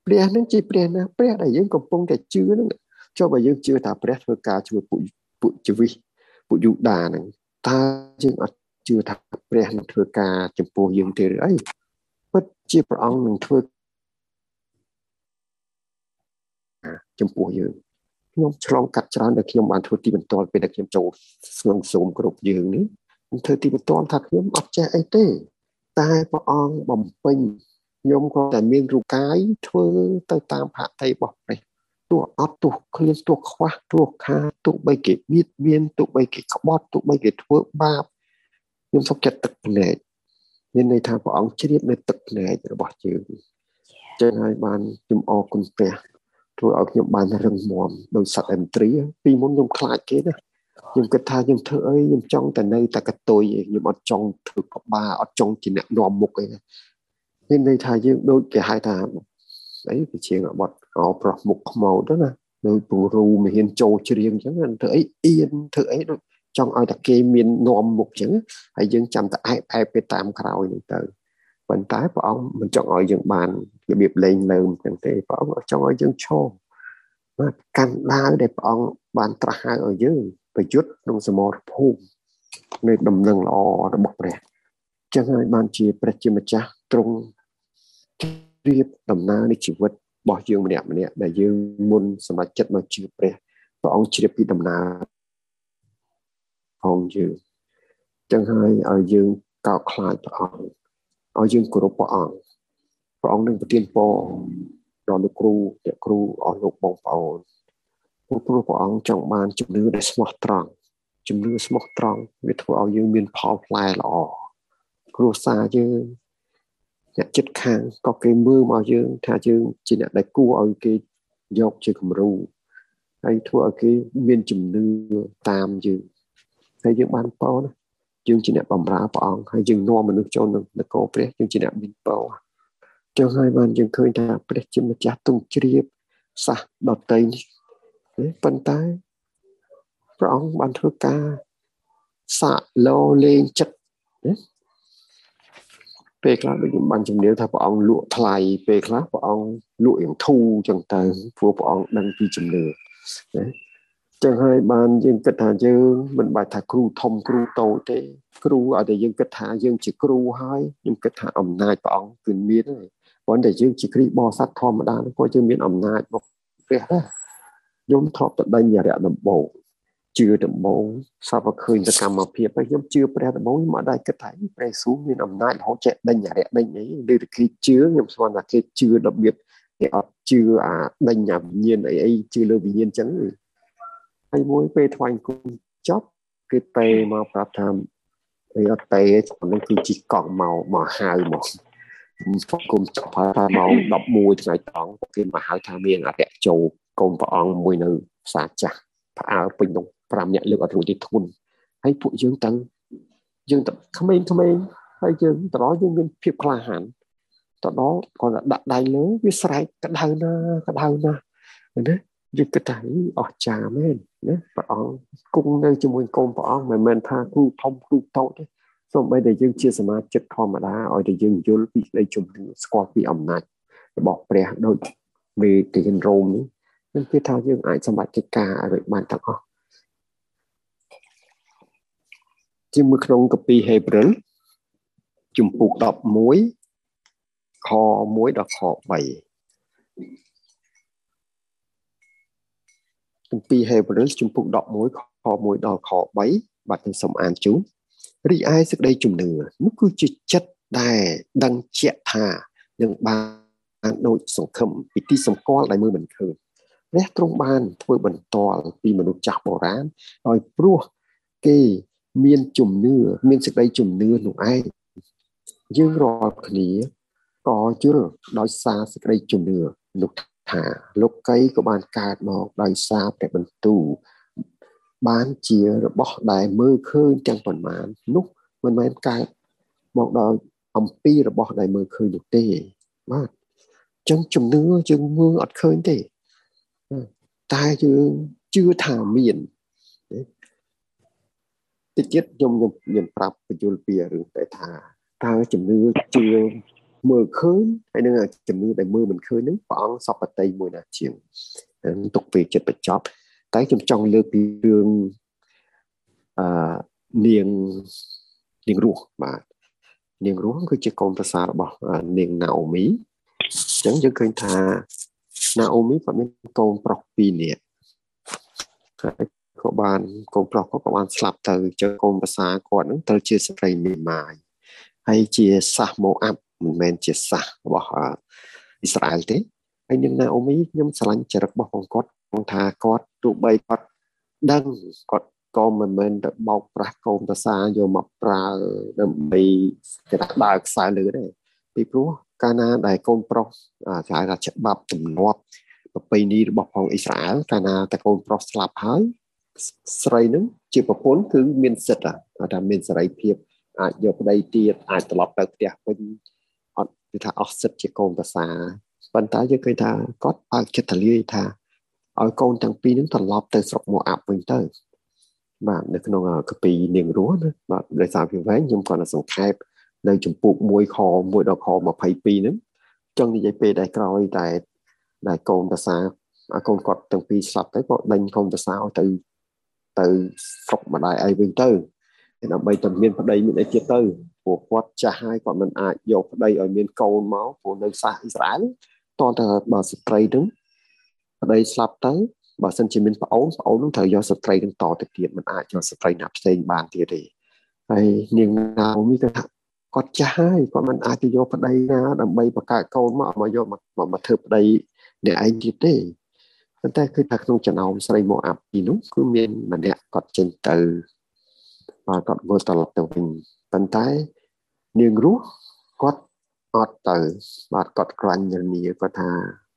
ព្រះនឹងជាព្រះណាព្រះដែលយើងកំពុងតែជឿនឹងចុះបើយើងជឿថាព្រះធ្វើការជួយពួកពួកជីវិតពួកយូដានឹងតើយើងអត់ជឿថាព្រះនឹងធ្វើការចំពោះយើងទេឬអីពិតជាព្រះអង្គនឹងធ្វើ ចំពោះយើងខ្ញុំឆ្លងកាត់ច្រើនដែលខ្ញុំបានធ្វើទីបន្ទាល់ពេលដែលខ្ញុំចូលស្ងងសូមគ្រប់យើងនេះខ្ញុំធ្វើទីបន្ទាល់ថាខ្ញុំអត់ចេះអីទេ តែព្រះអង្គបំពេញខ្ញុំក៏តែមានរូបកាយធ្វើទៅតាមផតិរបស់ព្រះទោះអត់ទោះឃ្លានទោះខ្វះទោះខាទោះបីគេបៀតបៀនទោះបីគេក្បត់ទោះបីគេធ្វើបាបខ្ញុំសុខចិត្តទឹកភ្នែកមានន័យថាព្រះអង្គជ្រាបនៅទឹកភ្នែករបស់យើងចឹងហើយបានខ្ញុំអរគុណព្រះ ធ្វើឲ្យខ្ញុំបានរឹងមាំដោយសត្វអិនទ្រីពីមុនខ្ញុំខ្លាចគេណាខ្ញុំគិតថាខ្ញុំធ្វើអីខ្ញុំចង់តែនៅតែកតុយខ្ញុំអត់ចង់ធ្វើក្បាលអត់ចង់ជាអ្នកនាំមុខអីណាមានន័យថាយើងដូចគេហៅថាអីវាជាងបត់អោប្រុសមុខខ្មោចទៅណាដោយពូរូមិនហ៊ានចូលច្រៀងអញ្ចឹងធ្វើអីអៀនធ្វើអីដូចចង់ឲ្យតែគេមាននាំមុខអញ្ចឹងហើយយើងចាំតែអែបអែបទៅតាមក្រោយនឹងទៅប៉ុន្តែព្រះអង្គមិនចង់ឲ្យយើងបានរបៀបលេងលើមអញ្ចឹងទេព្រះអង្គចង់ឲ្យយើងឈរបាទកាន់ដាវដែលព្រះអង្គបានត្រាស់ហៅឲ្យយើងប្រយុទ្ធក្នុងសមរភូមិនៃដំណឹងល្អរបស់ព្រះចឹងហើយបានជាព្រះជាម្ចាស់ទ្រង់រៀបដំណើរនៃជីវិតរបស់យើងម្នាក់ម្នាក់ដែលយើងមុនសម្រេចចិត្តមកជឿព្រះព្រះអង្គជ្រាបពីដំណើរផងយើងចឹងហើយឲ្យយើងកោតខ្លាចព្រះអង្គឲ្យយើងគោរពព្រះអង្គ ព្រះអង្គនឹងប្រទានពរដល់លោកគ្រូអ្នកគ្រូអស់លោកបងប្អូនព្រោះព្រះអង្គចង់បានជំនឿដែលស្មោះត្រង់ជំនឿស្មោះត្រង់វាធ្វើឲ្យយើងមានផលផ្លែល្អគ្រួសារយើងអ្នកចិត្តខាងក៏គេមើលមកយើងថាយើងជាអ្នកដែលគួរឲ្យគេយកជាគំរូហើយធ្វើឲ្យគេមានជំនឿតាមយើងហើយយើងបានពោណាយើងជាអ្នកបម្រើព្រះអង្គហើយយើងនាំមនុស្សចូលនឹងនគរព្រះយើងជាអ្នកមានពោ ចុះហើយបានយើងឃើញថាព្រះជាម្ចាស់ទុំជ្រាបសះដតីប៉ុន្តែព្រះអង្គបានធ្វើការសាក់លោលេងចិត្តពេលខ្លះដូចខ្ញុំបានជំនឿថាព្រះអង្គលក់ថ្លៃពេលខ្លះព្រះអង្គលក់យ៉ាងធូរចឹងទៅព្រោះព្រះអង្គដឹងពីជំនឿណាចឹងហើយបានយើងគិតថាយើងមិនបាច់ថាគ្រូធំគ្រូតូចទេ គ្រូឲ្យតែយើងគិតថាយើងជាគ្រូហើយខ្ញុំគិតថាអំណាចព្រះអង្គគឺមានហើយ ព្រោះតែយើងជាគ្រីស្ទបរិស័ទធម្មតាក៏យើងមានអំណាចរបស់ព្រះដែរខ្ញុំធ្លាប់ទៅដេញរយៈដំបូងជឿដំបូងសពឃើញសកម្មភាពហើយខ្ញុំជឿព្រះដំបូងខ្ញុំអត់ដែរគិតថាព្រះស៊ូមានអំណាចរហូតចេះដេញអរិយដេញអីឬតែគេជឿខ្ញុំស្មានថាគេជឿរបៀបគេអត់ជឿអាដេញអាវិញ្ញាណអីអីជឿលើវិញ្ញាណចឹងហើយមួយពេលថ្វាយគុំចប់គេទៅមកប្រាប់ថាអីអត់ទេហ្នឹងគឺជីកង់មកមកហៅមក គុំចប់ហើយថាម៉ោង11ថ្ងៃត្រង់គេមកហៅថាមានអរិយចូលកូនព្រះអង្គមួយនៅផ្សារចាស់ផ្អើពេញនោះ5នាក់លើកអត់រួចទេធ្ងន់ហើយពួកយើងទាំងយើងទៅក្មេងក្មេងហើយយើងតរយើងមានភាពក្លាហានតដល់គាត់ដាក់ដៃលើវាស្រែកក្តៅណាក្តៅណាណាយើងគិតថាអស់ចាមែនណាព្រះអង្គគង់នៅជាមួយកូនព្រះអង្គមិនមែនថាគ្រូធំគ្រូតូចទេ សូម្បីតែយើងជាសមាជិកធម្មតាឲ្យតែយើងយល់ពីក្តីជំនឿស្គាល់ពីអំណាចរបស់ព្រះដូចមេទានរ៉ូមនេះនឹងគឺថាយើងអាចសម្រេចកិច្ចការឲ្យបានទាំងអស់ជាមួយក្នុងកាពីហេព្រើលជំពូក11ខ1ដល់ខ3គម្ពីរហេព្រើលជំពូក11ខ1ដល់ខ3បាទខ្ញុំសូមអានជូន រីឯសេចក្តីជំនឿនោះគឺជាចិត្តដែលដឹងជាក់ថានឹងបានដូចសង្ឃឹមពីទីសម្គាល់ដែលមើលមិនឃើញព្រះទ្រង់បានធ្វើបន្ទាល់ពីមនុស្សចាស់បុរាណដោយព្រោះគេមានជំនឿមានសេចក្តីជំនឿនោះឯងយើងរាល់គ្នាក៏ជឿដោយសារសេចក្តីជំនឿនោះថាលោកីក៏បានកើតមកដោយសារព្រះបន្ទូល បានជារបស់ដែលមើលឃើញទាំងប៉ុន្មាននោះមិនមែនកើតមកដោយអំពីរបស់ដែលមើលឃើញនោះទេបាទចឹងជំនឿយើងមើលអត់ឃើញទេតែយើងជឿថាមានតិចទៀតខ្ញុំខ្ញុំខ្ញុំប្រាប់បញ្យលពីរឿងតែថាតើជំនឿជឿមើលឃើញហើយនឹងជំនឿដែលមើលមិនឃើញហ្នឹងព្រះអង្គសពតិមួយណាជាងទុកពេលចិត្តបញ្ចប់ តែខ្ញុំចង់លើកពីរឿងអឺនាងនាងរស់បាទនាងរស់គឺជាកូនប្រសាររបស់នាងណាអូមីអញ្ចឹងយើងឃើញថាណាអូមីគាត់មានកូនប្រុស2នាក់ហើយក៏បានកូនប្រុសគាត់ក៏បានស្លាប់ទៅចើកូនប្រសាគាត់នឹងត្រូវជាស្ត្រីមេម៉ាយហើយជាសាសម៉ូអាប់មិនមែនជាសាសរបស់អ៊ីស្រាអែលទេហើយនឹងណាអូមីខ្ញុំស្រឡាញ់ចរិតរបស់បងគាត់ ថាគាត់ទោះបីគាត់ដឹងគាត់ក៏មិនមែនទៅបោកប្រាស់កូនប្រសាយកមកប្រើដើម្បីគេថាដើរខ្សែលើទេពីព្រោះកាលណាដែលកូនប្រុសគេហៅថាច្បាប់ទំនាប់ប្រពៃណីរបស់ផងអ៊ីស្រាអែលកាលណាតែកូនប្រុសស្លាប់ហើយស្រីនឹងជាប្រពន្ធគឺមានសិទ្ធិថាមានសេរីភាពអាចយកប្តីទៀតអាចត្រឡប់ទៅផ្ទះវិញអត់គឺថាអស់សិទ្ធិជាកូនប្រសាប៉ុន្តែយើងឃើញថាគាត់បើកចិត្តទលាយថា ឲ្យកូនទាំងពីរនឹងត្រឡប់ទៅស្រុកមកអាប់វិញទៅបាទនៅក្នុងកពីនាងរស់ណាបាទដោយសារពីវែងខ្ញុំគាត់សង្ខេបនៅចម្ពោះ1ខ1ដល់ខ22ហ្នឹងចង់និយាយពេលដែលក្រោយតែដែលកូនប្រសាកូនគាត់ទាំងពីរស្លាប់ទៅក៏ដេញកូនប្រសាទៅទៅស្រុកម្ដាយឯងវិញទៅដើម្បីតែមានប្តីមានអីទៀតទៅព្រោះគាត់ចាស់ហើយគាត់មិនអាចយកប្តីឲ្យមានកូនមកព្រោះនៅសាសអ៊ីស្រាអែលតើតើបើស្ត្រីនឹង ប្តីស្លាប់ទៅបើសិនជាមានប្អូនប្អូននឹងត្រូវយកស្ត្រីនឹងតទៅទៀតមិនអាចយកស្ត្រីណាផ្សេងបានទៀតទេហើយនាងណាមីក៏ថាគាត់ចាស់ហើយគាត់មិនអាចទៅយកប្តីណាដើម្បីបង្កើតកូនមកមកយកមកមកធ្វើប្តីអ្នកឯងទៀតទេប៉ុន្តែគឺថាក្នុងចំណោមស្រីមកអាប់ពីនោះគឺមានម្នាក់គាត់ចេញទៅបាទគាត់មើលត្រឡប់ទៅវិញប៉ុន្តែនាងរស់គាត់អត់ទៅបាទគាត់ក្រាញ់រនីគាត់ថា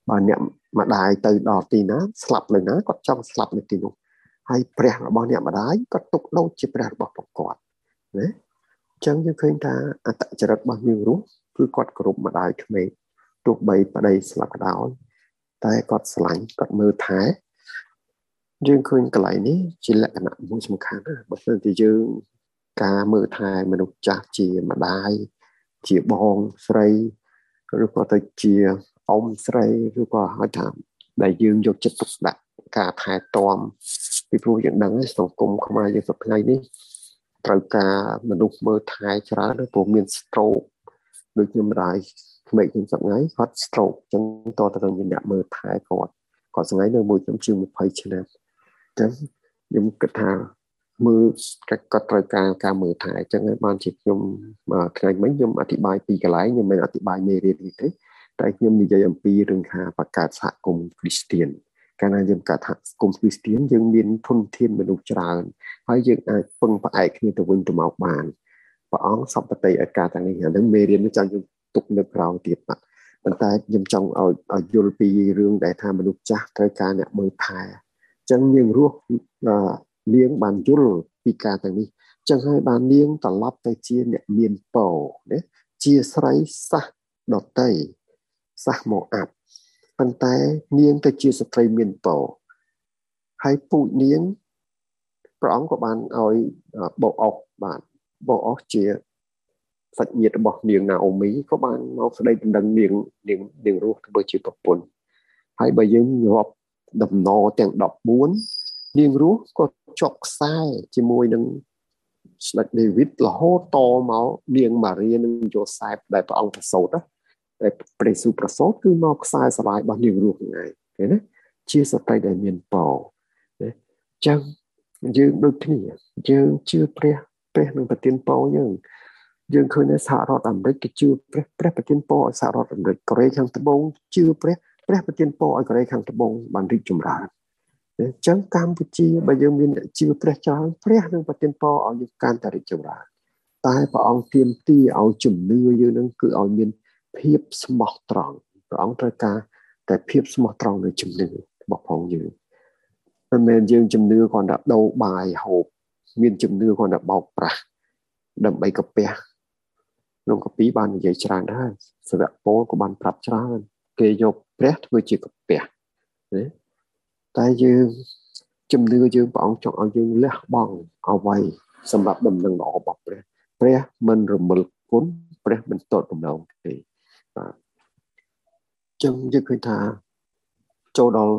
បើអ្នក ម្ដាយទៅដល់ទីណាស្លាប់នៅណាគាត់ចង់ស្លាប់នៅទីនោះហើយព្រះរបស់អ្នកម្ដាយគាត់ទុកដូចជាព្រះរបស់ពួកគាត់ណាអញ្ចឹងយើងឃើញថាអត្តចរិតរបស់នាងរស់គឺគាត់គោរពម្ដាយក្មេកទោះបីប្តីស្លាប់ក៏ដោយតែគាត់ស្រឡាញ់គាត់មើលថែយើងឃើញកន្លែងនេះជាលក្ខណៈមួយសំខាន់ណាបើមិនតែយើងការមើលថែមនុស្សចាស់ជាម្ដាយជាបងស្រីឬក៏ទៅជា អ៊ំស្រីឬក៏ហៅថាដែលយើងយកចិត្តទុកដាក់ការថែទាំពីព្រោះយើងដឹងសង្គមខ្មែរយើងសប្តាហ៍នេះត្រូវការមនុស្សមើលថែច្រើនព្រោះមាន stroke ដូចខ្ញុំម្ដាយក្មេកខ្ញុំសប្តាហ៍គាត់ stroke អញ្ចឹងតើតើមានអ្នកមើលថែគាត់គាត់ថ្ងៃនៅមួយខ្ញុំជាង20ឆ្នាំអញ្ចឹងខ្ញុំគិតថាមើលគាត់ត្រូវការការមើលថែអញ្ចឹងហើយបានជាខ្ញុំថ្ងៃមិញខ្ញុំអធិប្បាយពីកន្លែងខ្ញុំមិនអធិប្បាយមេរៀននេះទេ តែខ្ញុំនិយាយអំពីរឿងថាបង្កើតសហគមន៍គ្រីស្ទៀនកាលណាយើងកើតសហគមន៍គ្រីស្ទៀនយើងមានធនធានមនុស្សច្រើនហើយយើងអាចពឹងផ្អែកគ្នាទៅវិញទៅមកបានព្រះអង្គសពតិឲ្យការទាំងនេះហ្នឹងមេរៀននេះចង់យើងទុកនៅក្រៅទៀតបាទប៉ុន្តែខ្ញុំចង់ឲ្យឲ្យយល់ពីរឿងដែលថាមនុស្សចាស់ត្រូវការអ្នកមើលថែអញ្ចឹងយើងរស់នាងបានយល់ពីការទាំងនេះអញ្ចឹងហើយបាននាងត្រឡប់ទៅជាអ្នកមានពរណាជាស្រីសះដតី សះមកអាប់ប៉ុន្តែនាងទៅជាស្ត្រីមានពរហើយពូជនាងព្រះអង្គក៏បានឲ្យបោអុកបាទបោអុកជាសាច់ញាតិរបស់នាងណាអូមីក៏បានមកស្ដីដណ្ដឹងនាងនាងនាងរស់ធ្វើជាប្រពន្ធហើយបើយើងរាប់ដំណរទាំង14នាងរស់ក៏ជាប់ខ្សែជាមួយនឹងស្ដេចដេវីតរហូតតមកនាងម៉ារីនិងយូសែបដែលព្រះអង្គប្រសូត តែព្រះយេស៊ូវប្រសូតគឺមកខ្សែស្រឡាយរបស់នាងរស់ហ្នឹងឯងឃើញទេជាសត្រីដែលមានពរណាចឹងយើងដូចគ្នាយើងជឿព្រះព្រះនឹងប្រទានពរយើងយើងឃើញនៅសហរដ្ឋអាមេរិកគេជឿព្រះព្រះប្រទានពរឲ្យសហរដ្ឋអាមេរិកកូរ៉េខាងត្បូងជឿព្រះព្រះប្រទានពរឲ្យកូរ៉េខាងត្បូងបានរីកចម្រើនអញ្ចឹងកម្ពុជាបើយើងមានជឿព្រះច្រើនព្រះនឹងប្រទានពរឲ្យយើងកាន់តែរីកចម្រើនតែព្រះអង្គទាមទារឲ្យជំនឿយើងនឹងគឺឲ្យមាន ភាពស្មោះត្រង់ព្រះអង្គត្រូវការតែភាពស្មោះត្រង់នៃជំនឿរបស់ផងយើងមិនមែនយើងជំនឿគ្រាន់តែដូរបាយហូបមានជំនឿគ្រាន់តែបោកប្រាស់ដើម្បីកាពះក្នុងកពីបាននិយាយច្រើនហើយសាវកពលក៏បានប្រាប់ច្រើន គេយកព្រះធ្វើជាកាពះណាតែយើងជំនឿយើងព្រះអង្គចង់ឲ្យយើងលះបង់អ្វីសម្រាប់ដំណឹងល្អរបស់ព្រះ ព្រះមិនរមិលគុណព្រះមិនតតបំណងទេ បាទចឹងយើងឃើញថាចូលដល់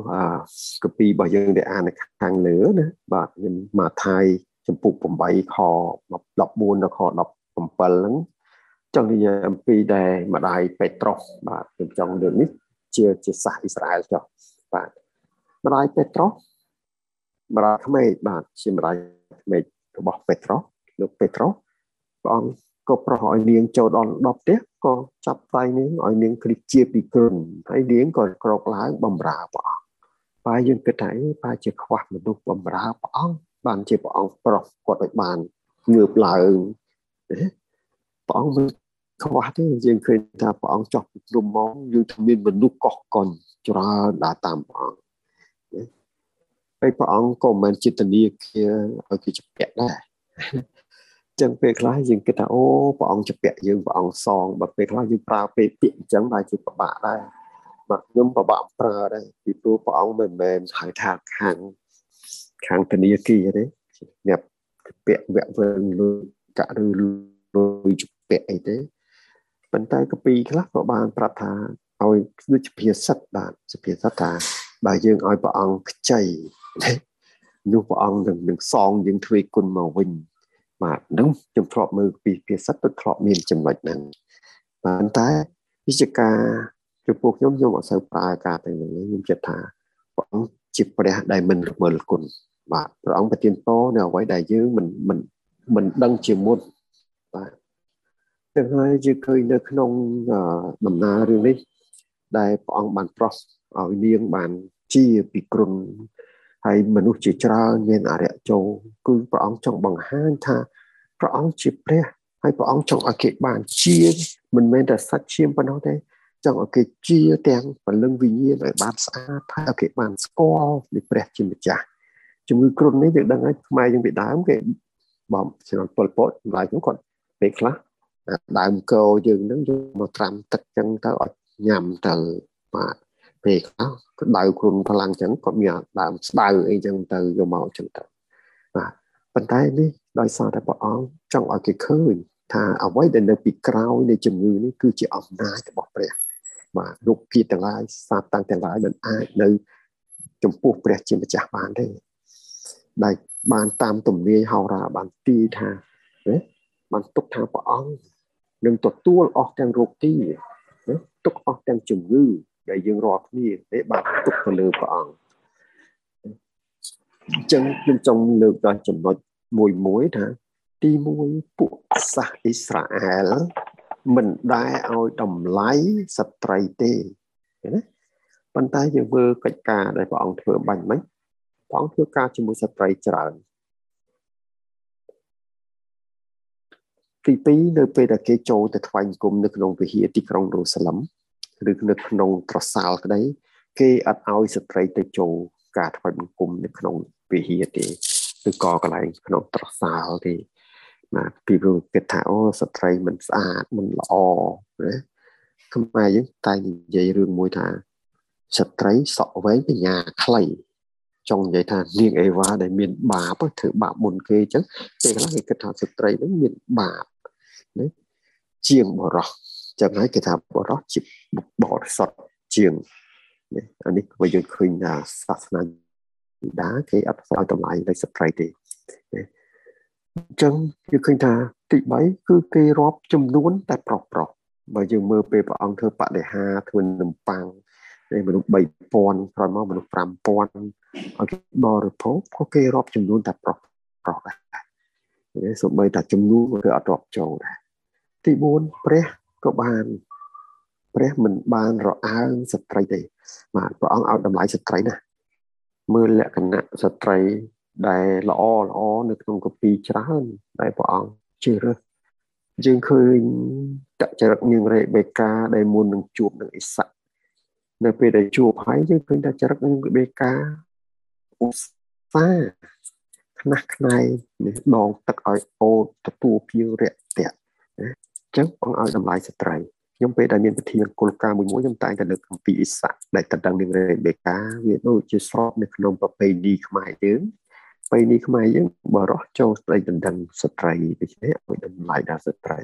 កពីរបស់យើងដែលអាននៅខាងលើណាបាទខ្ញុំមកថាយចំពុក8ខ14ដល់ខ17ហ្នឹងចង់និយាយអំពីដែលម្ដាយពេត្រុសបាទខ្ញុំចង់លើកនេះជាជាសាសអ៊ីស្រាអែលចុះបាទម្ដាយពេត្រុសម្ដាយក្មេកបាទជាម្ដាយក្មេករបស់ពេត្រុសលោកពេត្រុសព្រះអង្គ ក៏ប្រោះឲ្យនាងចូលដល់ដល់ផ្ទះក៏ចាប់ដៃនាងឲ្យនាងគ្រីជាពីគ្រុនហើយនាងក៏ក្រោកឡើងបំរើព្រះអង្គបើយើងគិតថាបើជាខ្វះមនុស្សបំរើព្រះអង្គបានជាព្រះអង្គប្រោះគាត់ឲ្យបានងើបឡើងព្រះអង្គមិនខ្វះទេយើងឃើញថាព្រះអង្គចោះពីព្រំមកយើងថាមានមនុស្សកោះកុនច្រើនដើរតាមព្រះអង្គហើយព្រះអង្គក៏មិនចិត្តនាគាឲ្យគេជពាក់ដែរ ចឹងពេលខ្លះយើងគិតថាអូព្រះអង្គជពាក់យើងព្រះអង្គសងបើពេលខ្លះយើងប្រើពេលពាក្យអញ្ចឹងតែជាពិបាកដែរបាទខ្ញុំពិបាកប្រើដែរពីព្រោះព្រះអង្គមិនមែនហៅថាខាងខាងធនាគារទេអ្នកពាក់វគ្គវើលុយកាក់ឬលុយជពាក់អីទេប៉ុន្តែកពីខ្លះក៏បានប្រាប់ថាឲ្យដូចភាសិតបាទសុភាសិតថាបើយើងឲ្យព្រះអង្គខ្ចីនោះព្រះអង្គនឹងនឹងសងយើងទ្វេគុណមកវិញ បាទនឹងខ្ញុំធ្លាប់មើលពីភាសិតទៅធ្លាប់មានចំណុចហ្នឹងប៉ុន្តែវិជ្ជការចំពោះខ្ញុំខ្ញុំអត់សូវប្រើការទាំងនេះខ្ញុំគិតថាព្រះអង្គជាព្រះដែលមិនរមើលគុណបាទព្រះអង្គប្រទានពរនៅអ្វីដែលយើងមិនមិនមិនដឹងជាមុនបាទទាំងហើយយើងឃើញនៅក្នុងដំណើររឿងនេះដែលព្រះអង្គបានប្រោះឲ្យនាងបានជាពីគ្រុន ហើយមនុស្សជាច្រើនមានអរិយចូលគឺព្រះអង្គចង់បង្ហាញថាព្រះអង្គជាព្រះហើយព្រះអង្គចង់ឲ្យគេបានជាមិនមែនតែសាច់ឈាមប៉ុណ្ណោះទេចង់ឲ្យគេជាទាំងពលឹងវិញ្ញាណឲ្យបានស្អាតហើយឲ្យគេបានស្គាល់ពីព្រះជាម្ចាស់ជំងឺគ្រុននេះយើងដឹងហើយខ្មែរយើងពីដើមគេបំឆ្នាំពលពតម្លាយខ្ញុំគាត់ពេលខ្លះដើមកោយើងនឹងយកមកត្រាំទឹកចឹងទៅឲ្យញ៉ាំទៅបាទ ពេលខ្លះក្តៅគ្រុនខ្លាំងចឹងគាត់មានដើមស្បៅអីចឹងទៅយកមកចឹងទៅបាទប៉ុន្តែនេះដោយសារតែព្រះអង្គចង់ឲ្យគេឃើញថាអ្វីដែលនៅពីក្រោយនៃជំងឺនេះគឺជាអំណាចរបស់ព្រះបាទរូបភាពទាំងឡាយសាតាំងទាំងឡាយមិនអាចនៅចំពោះព្រះជាម្ចាស់បានទេដែលបានតាមទំនាយហោរាបានទីថាបានទុកថាព្រះអង្គនឹងទទួលអស់ទាំងរោគទីទុកអស់ទាំងជំងឺ ដែលយើងរាល់គ្នាទេបានទុកទៅលើព្រះអង្គអញ្ចឹងខ្ញុំចង់លើកដល់ចំណុចមួយមួយថាទី1ពួកសាសអ៊ីស្រាអែលមិនដែលឲ្យតម្លៃស្ត្រីទេណាប៉ុន្តែយើងមើលកិច្ចការដែលព្រះអង្គធ្វើបាញ់មិញព្រះអង្គធ្វើការជាមួយស្ត្រីច្រើនទី2នៅពេលដែលគេចូលទៅថ្វាយបង្គំនៅក្នុងវិហារទីក្រុងយេរូសាឡឹម ឬនៅក្នុងត្រសាលក្តី គេអត់ឲ្យស្ត្រីទៅចូលការថ្វាយបង្គំនៅក្នុងវិហារទេឬក៏កន្លែងក្នុងត្រសាលទេណាពីព្រោះគេថាអូស្ត្រីមិនស្អាតមិនល្អណាខ្មែរយើងតែនិយាយរឿងមួយថាស្ត្រីសក់វែងបញ្ញាខ្លីចង់និយាយថានាងអេវ៉ាដែលមានបាបធ្វើបាបមុនគេអញ្ចឹងពេលខ្លះគេគិតថាស្ត្រីនឹងមានបាបណាជាងបរោះ ចឹងហើយគេថាបរោះជាបរិសុទ្ធជាងនេះអានេះក៏យើងឃើញថាសាសនាដាគេអត់ស្អឲ្យតម្លៃលើស្ត្រីទេអញ្ចឹងយើងឃើញថាទី3គឺគេរាប់ចំនួនតែប្រុសប្រុសបើយើងមើលពេលព្រះអង្គធ្វើបដិហាធ្វើនំប៉័ងឯមនុស្ស3000ក្រោយមកមនុស្ស5000ឲ្យគេបរិភោគក៏គេរាប់ចំនួនតែប្រុសប្រុសដែរសូម្បីតែចំនួនក៏អត់រាប់ចូលដែរទី4ព្រះ ក៏បានព្រះមិនបានរអើងស្ត្រីទេបាទព្រះអង្គឲ្យតម្លៃស្ត្រីណាមើលលក្ខណៈស្ត្រីដែលល្អល្អនៅក្នុងកពីច្រើនដែលព្រះអង្គជ្រើសរើសយើងឃើញតចរិតនាងរេបេកាដែលមុននឹងជួបនឹងអ៊ីសាក់នៅពេលដែលជួបហើយយើងឃើញថាចរិតនាងរេបេកាឧស្សាហ៍ខ្នះខ្នែងដងទឹកឲ្យអូតទទួលភៀងរាក់ទាក់ណាអញ្ចឹងបងឲ្យតម្លៃស្ត្រីខ្ញុំពេលដែលមានពិធីមង្គលការមួយមួយខ្ញុំតែងតែលើកអំពីអ៊ីសាក់ដែលតដឹងនឹងរេបេកាវាដូចជាស្របនៅក្នុងប្រពៃណីខ្មែរយើងប្រពៃណីខ្មែរយើងបរោះចូលស្ត្រីដណ្ដឹងស្ត្រីដូច្នេះឲ្យតម្លៃដល់ស្ត្រី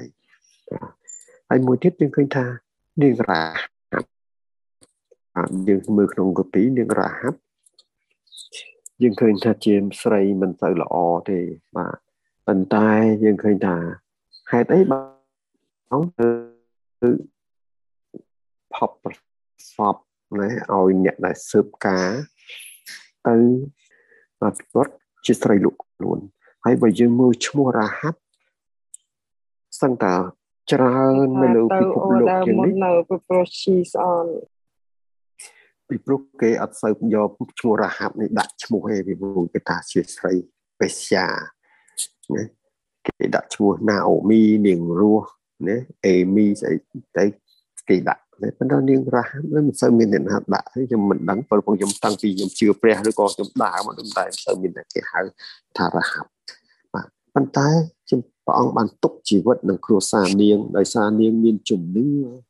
ហើយមួយទៀតយើងឃើញថានាងរាយើងមើលក្នុងកពីនាងរាហាប់យើងឃើញថាជាស្រីមិនទៅល្អទេបាទប៉ុន្តែយើងឃើញថាហេតុអីប ងទៅផប់ប្រសពណាឲ្យអ្នកដែលស៊ើបការទៅគាត់ជាស្រីលក់ខ្លួនហើយបើយើងមើលឈ្មោះរហាប់សឹងតាច្រើននៅលើពិភពលោកជាងនេះនៅពីព្រោះឈីស្អនពីព្រោះគេអត់សូវយកឈ្មោះរហាប់នេះដាក់ឈ្មោះឯពីព្រោះគេថាជាស្រីបេស្យាណាគេដាក់ឈ្មោះណាអូមីនាងរស់ ណាអេមីស្អីទៅគេដាក់ប៉ុន្តែនាងរហាប់មិនសូវមានអ្នកណាដាក់ខ្ញុំមិនដឹងព្រោះខ្ញុំតាំងពីខ្ញុំជឿព្រះឬក៏ខ្ញុំដើរមកតែមិនសូវមានអ្នកគេហៅថារហាប់បាទប៉ុន្តែព្រះអង្គបានទុកជីវិតនឹងគ្រួសារនាងដោយសារនាងមានជំនឿ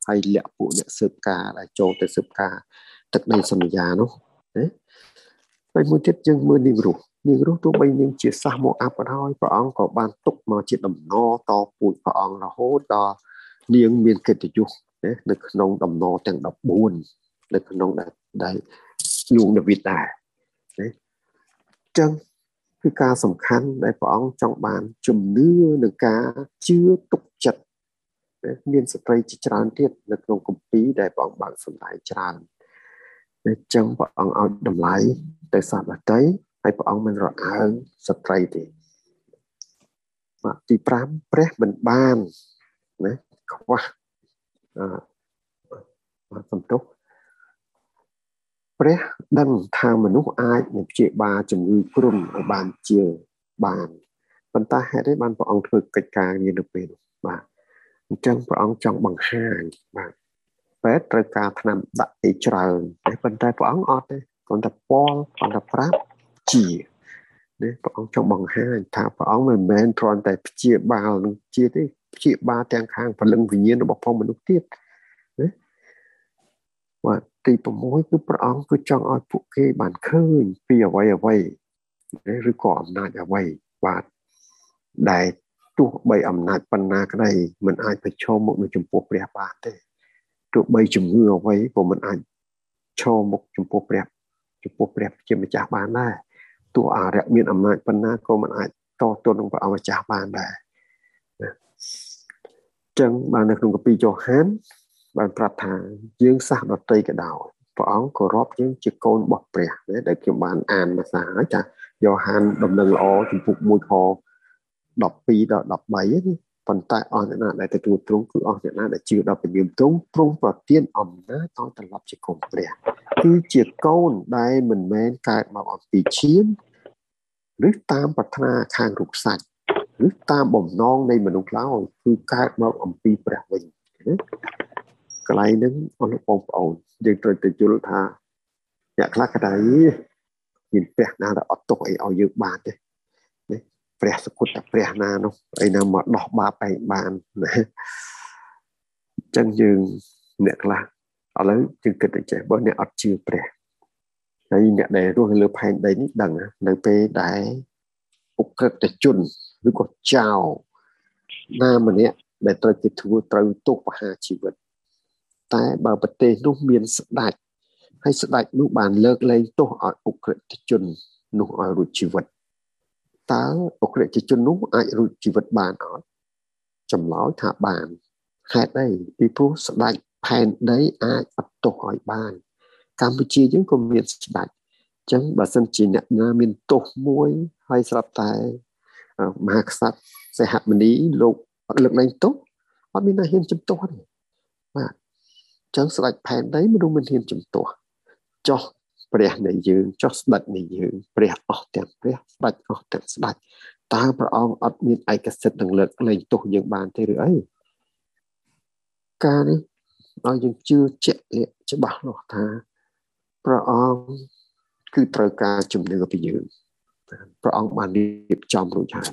ហើយលាក់ពួកអ្នកស៊ើបការដែលចូលទៅស៊ើបការទឹកដីសន្យានោះណាហើយមួយទៀតយើងមើលនាងរស់ នាងរស់ទោះបីនាងជាសះមកអាប់ក៏ដោយព្រះអង្គក៏បានទុកមកជាដំណរតពូជព្រះអង្គរហូតដល់នាងមានកិត្តិយសណានៅក្នុងដំណរទាំង14នៅក្នុងដែលលោកដាវីតដែរណាចឹងគឺការសំខាន់ដែលព្រះអង្គចង់បានជំនឿនិងការជឿទុកចិត្តមានស្ត្រីជាច្រើនទៀតនៅក្នុងគម្ពីរដែលព្រះអង្គបានសម្ដែងច្រើនអញ្ចឹងព្រះអង្គឲ្យតម្លៃទៅសត្វដតី ហើយព្រះអង្គមិនរអើងស្ត្រីទេបាទទី5ព្រះមិនបានណាខ្វះអឺសំទុះព្រះដឹងថាមនុស្សអាចនឹងព្យាបាលជំងឺគ្រុនឲ្យបានជាបានប៉ុន្តែហេតុអីបានព្រះអង្គធ្វើកិច្ចការងារនៅពេលនោះបាទអញ្ចឹងព្រះអង្គចង់បង្ហាញបាទពេទ្យត្រូវការថ្នាំដាក់អីច្រើនតែប៉ុន្តែព្រះអង្គអត់ទេគ្រាន់តែពាល់គ្រាន់តែប្រាប់ ជានេះព្រះអង្គចង់បង្ហាញថាព្រះអង្គមិនមែនគ្រាន់តែព្យាបាលនឹងជាទេព្យាបាលទាំងខាងពលឹងវិញ្ញាណរបស់ផងមនុស្សទៀតណាបាទទី6គឺព្រះអង្គគឺចង់ឲ្យពួកគេបានឃើញពីអ្វីអ្វីឬក៏អំណាចអ្វីបាទដែលទោះបីអំណាចបណ្ណាក្តីมันអាចប្រឈមមុខនឹងចំពោះព្រះបានទេទោះបីជំងឺអ្វីក៏มันអាចឈរមុខចំពោះព្រះចំពោះព្រះជាម្ចាស់បានដែរ ទោះអារៈមានអំណាចបណ្ណាក៏มันអាចតទល់នឹងព្រះអង្គម្ចាស់បានដែរចឹងបាននៅក្នុងកាពីយ៉ូហានបានប្រាប់ថាយើងសះដតីក៏ដោយព្រះអង្គគោរពយើងជាកូនរបស់ព្រះដែលខ្ញុំបានអានមកសាហើយចាយ៉ូហានដំណឹងល្អចំពុក1ខ12ដល់13នេះ ប៉ុន្តែអស់អ្នកណាដែលទទួលទ្រង់គឺអស់អ្នកណាដែលជឿដល់ពញាមទ្រង់ទ្រង់ប្រទានអំណាចឲ្យត្រឡប់ជាកូនព្រះគឺជាកូនដែលមិនមែនកើតមកអំពីឈាមឬតាមប្រាថ្នាខាងរូបសាច់ឬតាមបំណងនៃមនុស្សឡើយគឺកើតមកអំពីព្រះវិញណាកន្លែងហ្នឹងអស់លោកបងប្អូនយើងត្រូវទៅយល់ថាអ្នកខ្លះក៏ដែរមានព្រះណាដែលអត់ទុកអីឲ្យយើងបានទេណា ព្រះសគុតតែព្រះណានោះអីណាមកដោះបាបឯងបានណាអញ្ចឹងយើងអ្នកខ្លះឥឡូវយើងគិតទៅចេះបើអ្នកអត់ជឿព្រះហើយអ្នកដែលរស់លើផែនដីនេះដឹងនៅពេលដែលឧក្រិដ្ឋជនឬក៏ចៅណាម្នាក់ដែលត្រូវគេធ្វើត្រូវទោសប្រហារជីវិត តែបើប្រទេសនោះមានស្ដេចហើយស្ដេចនោះបានលើកលែងទោសឲ្យអ ுக ្រិតជននោះឲ្យរួចជីវិត តើអ ுக ្រិតជននោះអាចរួចជីវិតបានអត់ចម្លើយថាបានហេតុអីពីព្រោះស្ដេចផែនដីអាចអត់ទោសឲ្យបាន កម្ពុជាយើងក៏មានស្ដេចអញ្ចឹងបើសិនជាអ្នកណាមានទោសមួយហើយស្រាប់តែមហាក្សត្រសេហមុនីលោកអត់លើកលែងទោសអត់មានអ្នកហ៊ានជំទោសទេបាទចឹងស្ដេចផែនដីមនុស្សមិនហ៊ានជំទាស់ចោះ ព្រះនៃយើងចោះស្ដេចនៃយើងព្រះអស់ទាំងព្រះស្ដេចអស់ទាំងស្ដេចតើព្រះអង្គអត់មានឯកសិទ្ធិនឹងលើកលែងទោសយើងបានទេឬអីការនេះឲ្យយើងជឿជាក់លាក់ច្បាស់លាស់ថាព្រះអង្គគឺត្រូវការជំនឿពីយើងព្រះអង្គបានរៀបចំរួចហើយ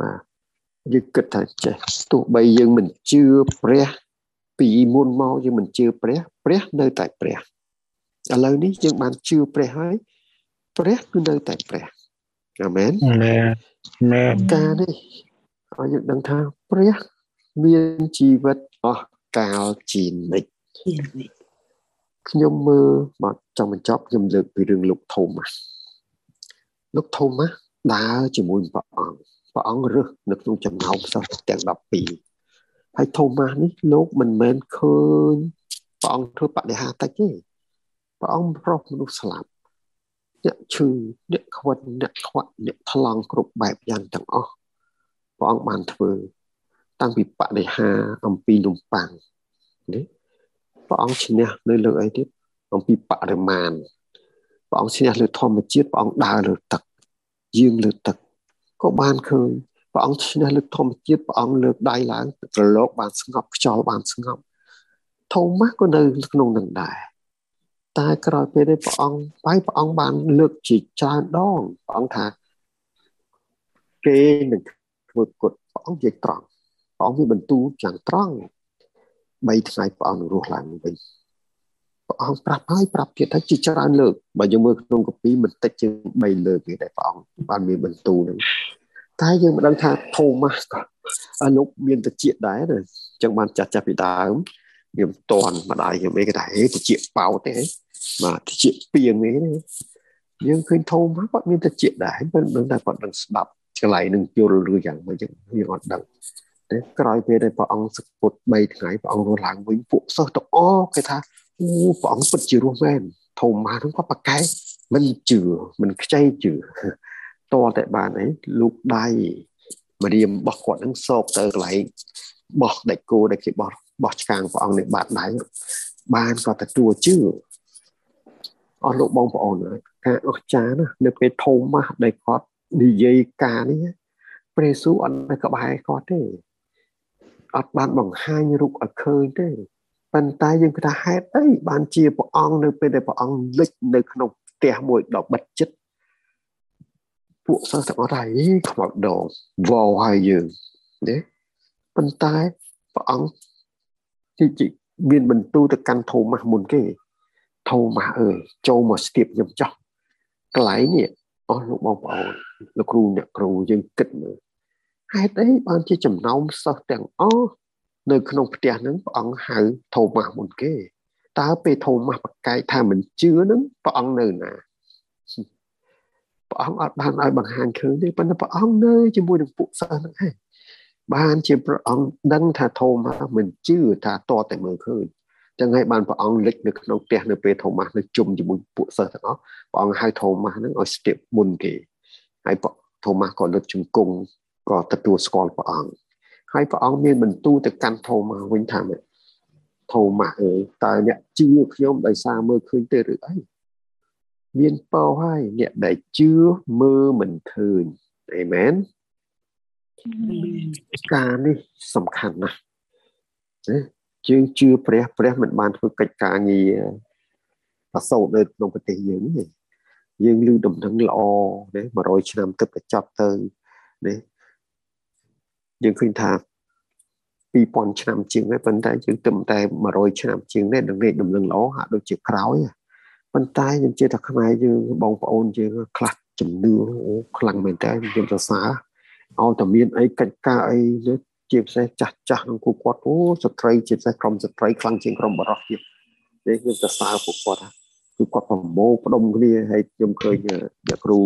បាទយើងគិតថាចេះទោះបីយើងមិនជឿព្រះពីមុនមកយើងមិនជឿព្រះ ព្រះនៅតែព្រះ ឥឡូវនេះយើងបានជឿព្រះហើយព្រះគឺនៅតែព្រះអាមែនមែនមែនការនេះឲ្យយើងដឹងថាព្រះមានជីវិតអស់កាលជានិច្ចខ្ញុំមើលមកចង់បញ្ចប់ខ្ញុំលើកពីរឿងលោកធំលោកធំដើរជាមួយព្រះអង្គព្រះអង្គរើសនៅក្នុងចំណោមសិស្សទាំង12ហើយថូម៉ាស់នេះលោកមិនមែនឃើញព្រះអង្គធ្វើបដិហាតិចទេ ព្រះអង្គប្រោសមនុស្សស្លាប់អ្នកឈឺអ្នកខ្វិតអ្នកខ្វាក់អ្នកថ្លង់គ្រប់បែបយ៉ាងទាំងអស់ព្រះអង្គបានធ្វើ តាំងពីបដិហាអំពីនំប៉័ងនេះព្រះអង្គឈ្នះនៅលើអីទៀតអំពីបរិមាណព្រះអង្គឈ្នះលើធម្មជាតិព្រះអង្គដើរលើទឹកយើងលើទឹកក៏បានឃើញព្រះអង្គឈ្នះលើធម្មជាតិព្រះអង្គលើកដៃឡើងត្រឡោកបានស្ងប់ខ្យល់បានស្ងប់ធម្មម៉ាស់ក៏នៅក្នុងនឹងដែរ តែក្រោយពេលនេះព្រះអង្គបាយព្រះអង្គបានលើកជាច្រើនដងព្រះអង្គថាគេនឹងធ្វើគុតព្រះអង្គនិយាយត្រង់ព្រះអង្គមានបន្ទូលយ៉ាងត្រង់3ថ្ងៃព្រះអង្គនឹងរស់ឡើងវិញព្រះអង្គប្រាប់ហើយប្រាប់ទៀតថាជាច្រើនលើកបើយើងមើលក្នុងកពីមិនតិចជាង3លើកទេតែព្រះអង្គបានមានបន្ទូលហ្នឹងតែយើងមិនដឹងថាថូម៉ាស់ក៏អនុមានតិចដែរណាអញ្ចឹងបានចាស់ចាស់ពីដើមខ្ញុំតន់ម្ដាយខ្ញុំអីក៏ដែរតិចបោទេ បាទតិចពីងនេះយើងឃើញថូម៉ាស់គាត់មានតិចដែរមិនដឹងថាគាត់នឹងស្ដាប់ឆ្លៃនឹងយល់ឬយ៉ាងម៉េចយើងអត់ដឹងទេក្រោយពេលដែលព្រះអង្គសពុត3ថ្ងៃព្រះអង្គរស់ឡើងវិញពួកសិស្សទាំងអស់គេថាអូព្រះអង្គពិតជារស់មែនធំមកហ្នឹងគាត់ប្រកែកមិនជឿមិនខ្ចីជឿតតែបានអីលោកដៃមរៀមរបស់គាត់ហ្នឹងសោកទៅកន្លែងបោះដាច់គោដែលគេបោះបោះឆ្កាងព្រះអង្គនៅបាតដៃបានគាត់ទទួលជឿ អស់លោកបងប្អូនការអស្ចារ្យណានៅពេលធំមកដែលគាត់និយាយការនេះព្រះយេស៊ូវអត់នៅក្បែរគាត់ទេអត់បានបង្ហាញរូបឲ្យឃើញទេប៉ុន្តែយើងគិតថាហេតុអីបានជាព្រះអង្គនៅពេលដែលព្រះអង្គលេចនៅក្នុងផ្ទះមួយដ៏បិទជិតពួកសិស្សទាំងអស់ថាអីខ្មោចដងវល់ហើយយើងណាប៉ុន្តែព្រះអង្គទីមានបន្ទូលទៅកាន់ថូម៉ាស់មុនគេ ថូម៉ាស់អើយចូលមកស្ទាបខ្ញុំចោះកន្លែងនេះអស់លោកបងប្អូនលោកគ្រូអ្នកគ្រូយើងគិតមើលហេតុអីបានជាចំណោមសិស្សទាំងអស់នៅក្នុងផ្ទះហ្នឹងព្រះអង្គហៅថូម៉ាស់មុនគេតើពេលថូម៉ាស់ប្រកែកថាមិនជឿហ្នឹងព្រះអង្គនៅណាព្រះអង្គអត់បានឲ្យបង្ហាញឃើញទេប៉ុន្តែព្រះអង្គនៅជាមួយនឹងពួកសិស្សហ្នឹងឯងបានជាព្រះអង្គដឹងថាថូម៉ាស់មិនជឿថាតតែមើលឃើញ ចឹងហើយបានព្រះអង្គលេចនៅក្នុងផ្ទះនៅពេលថូម៉ាស់នៅជុំជាមួយពួកសិស្សទាំងអស់ព្រះអង្គហៅថូម៉ាស់ហ្នឹងឲ្យស្ទាបមុនគេហើយថូម៉ាស់ក៏លើកជង្គង់ក៏ទទួលស្គាល់ព្រះអង្គហើយព្រះអង្គមានបន្ទូលទៅកាន់ថូម៉ាស់វិញថាម៉េចថូម៉ាស់អើយតើអ្នកជឿខ្ញុំដោយសារមើលឃើញទេឬអីមានពោហើយអ្នកដែលជឿមើលមិនឃើញអេមែនការនេះសំខាន់ណាស់ណា យើងជឿព្រះព្រះមិនបានធ្វើកិច្ចការងារប្រសូតនៅក្នុងប្រទេសយើងទេយើងឮដំណឹងល្អណា100ឆ្នាំទឹកទៅចប់ទៅណាយើងឃើញថា2000ឆ្នាំជាងហើយប៉ុន្តែយើងទៅតែ100ឆ្នាំជាងនេះនឹងលេខដំណឹងល្អហាក់ដូចជាក្រោយប៉ុន្តែខ្ញុំជឿថាខ្មែរយើងបងប្អូនយើងខ្លះជំនឿអូខ្លាំងមែនតើខ្ញុំសរសើរឲ្យតែមានអីកិច្ចការអី ជាពិសេសចាស់ចាស់នឹងគូគាត់អូស្ត្រីជាពិសេសក្រុមស្ត្រីខ្លាំងជាងក្រុមបរិសុទ្ធទៀតនេះខ្ញុំសរសើរពួកគាត់គឺគាត់ប្រមូលផ្ដុំគ្នាហើយខ្ញុំឃើញអ្នកគ្រូ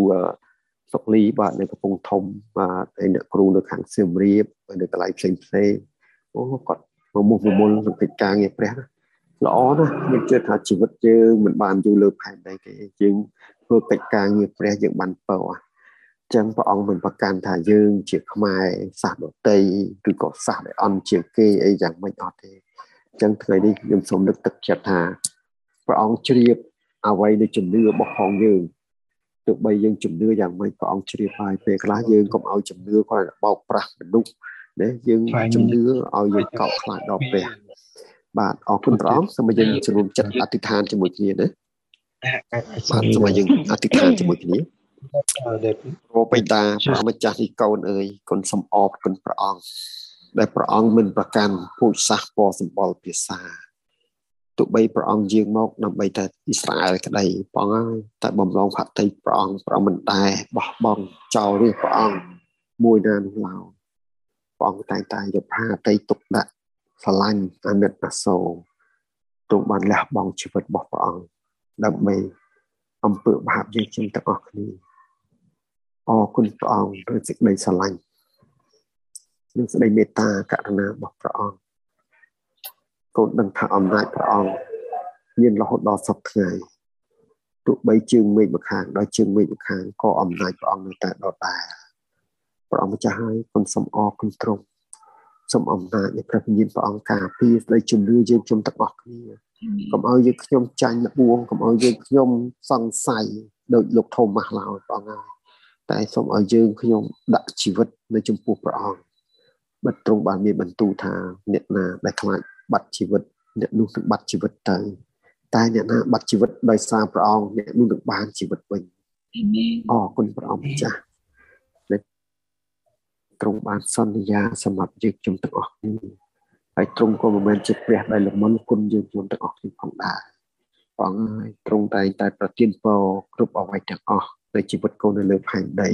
សុកលីបាទនៅកំពង់ធំបាទហើយអ្នកគ្រូនៅខាងសៀមរាបនៅកន្លែងផ្សេងផ្សេងអូគាត់ប្រមុខប្រមូលសង្គមការងារព្រះល្អណាស់ខ្ញុំជឿថាជីវិតយើងមិនបានយូរលើផែនដីទេយើងធ្វើកិច្ចការងារព្រះយើងបានបើ ចឹងព្រះអង្គមិនប្រកាន់ថាយើងជាខ្មែរសាសដតីឬក៏សាសដែលអន់ជាងគេអីយ៉ាងម៉េចអត់ទេចឹងថ្ងៃនេះខ្ញុំសូមនឹកទឹកចិត្តថាព្រះអង្គជ្រាបអ្វីនៃជំនឿរបស់ផងយើងទោះបីយើងជំនឿយ៉ាងម៉េចព្រះអង្គជ្រាបហើយពេលខ្លះយើងកុំឲ្យជំនឿគាត់បោកប្រាស់មនុស្សណាយើងជំនឿឲ្យយើងកោតខ្លាចដល់ព្រះបាទអរគុណព្រះអង្គសូមយើងជំនុំចិត្តអធិដ្ឋានជាមួយគ្នាណាបាទសូមយើងអធិដ្ឋានជាមួយគ្នាព្រះបិតាព្រះម្ចាស់ទីកូនអើយគុណសំអរគុណព្រះអង្គដែលព្រះអង្គមិនប្រកាន់ពូជសាសពណ៌សម្បល់ភាសាទោះបីព្រះអង្គយាងមកដើម្បីតែអ៊ីស្រាអែលក្តីព្រះអង្គហើយតែបំឡងផាតីព្រះអង្គព្រះអង្គមិនដែរបោះបង់ចោលឬព្រះអង្គមួយណានោះឡើយព្រះអង្គតែងតែយកផាតីទុកដាក់ស្រឡាញ់អាណិតអាសូរទ្រង់បានលះបង់ជីវិតរបស់ព្រះអង្គដើម្បីអំពើបាបយើងជាទាំងអស់គ្នា អរគុណព្រះអង្គដោយសេចក្តីស្រឡាញ់និងសេចក្តីមេត្តាករុណារបស់ព្រះអង្គកូនដឹងថាអំណាចព្រះអង្គមានរហូតដល់សពថ្ងៃទោះបីជើងមេឃម្ខាងដល់ជើងមេឃម្ខាងក៏អំណាចព្រះអង្គនៅតែដដែលព្រះអង្គម្ចាស់ហើយគុណសូមអរគុណទ្រង់សូមអំណាចនៃព្រះវិញ្ញាណព្រះអង្គការពារស្ដីជំនឿយើងខ្ញុំទាំងអស់គ្នាកុំឲ្យយើងខ្ញុំចាញ់លបួងកុំឲ្យយើងខ្ញុំសង្ស័យដោយលោកធម៌ម៉ាស់ឡើយព្រះអង្គហើយ តែសូមឲ្យយើងខ្ញុំដាក់ជីវិតនៅចំពោះព្រះអង្គបិទទ្រង់បានមានបន្ទូលថាអ្នកណាដែលខ្លាចបាត់ជីវិតអ្នកនោះនឹងបាត់ជីវិតទៅ តែអ្នកណាបាត់ជីវិតដោយសារព្រះអង្គអ្នកនោះនឹងបានជីវិតវិញអាមែនអរគុណព្រះអង្គម្ចាស់ដែលទ្រង់បានសន្យាសម្រាប់យើងខ្ញុំទាំងអស់គ្នាហើយទ្រង់ក៏មិនមែនជាព្រះដែលល្មន់គុណយើងខ្ញុំទាំងអស់គ្នាផងដែរព្រះអង្គហើយទ្រង់តែងតែប្រទានពរគ្រប់អ្វីទាំងអស់ នៃជីវិតកូននៅលើផែនដី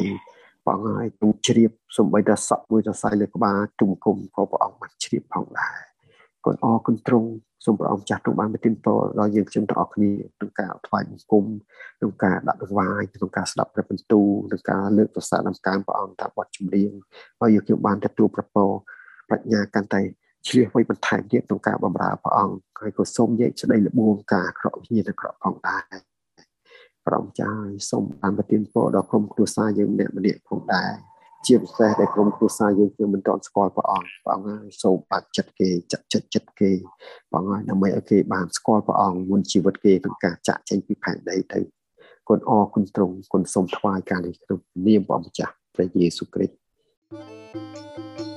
ព្រះអង្គហើយទូជ្រាបសំបីតែសក់មួយសរសៃលើក្បាលទុំគុំក៏ព្រះអង្គបានជ្រាបផងដែរគុណអរគុណទ្រង់សូមព្រះអង្គចាស់ទ្រង់បានប្រទានពរដល់យើងខ្ញុំទាំងអស់គ្នាក្នុងការថ្វាយបង្គំក្នុងការដាក់ដង្វាយក្នុងការស្ដាប់ព្រះបន្ទូលក្នុងការលើកប្រសាទដំកើងព្រះអង្គតាមបទចម្រៀងហើយយើងខ្ញុំបានទទួលប្រពោប្រាជ្ញាកាន់តែឆ្លៀសវៃបន្ថែមទៀតក្នុងការបម្រើព្រះអង្គហើយក៏សូមយកស្ដីលបួងការក្រក់វិញ្ញាណក្រក់ផងដែរ ព្រះអង្គចាស់សូមបានប្រទានពរដល់ក្រុមគ្រួសារយើងម្នាក់ម្នាក់ផងដែរជាពិសេសដែលក្រុមគ្រួសារយើងគឺមិនទាន់ស្គាល់ព្រះអង្គព្រះអង្គហើយសូមបាត់ចិត្តគេចាក់ចិត្តចិត្តគេព្រះអង្គហើយដើម្បីឲ្យគេបានស្គាល់ព្រះអង្គមុនជីវិតគេក្នុងការចាក់ចេញពីផែនដីទៅគុណអរគុណទ្រង់គុណសូមថ្វាយការនេះក្នុងនាមព្រះម្ចាស់ព្រះយេស៊ូវគ្រីស្ទ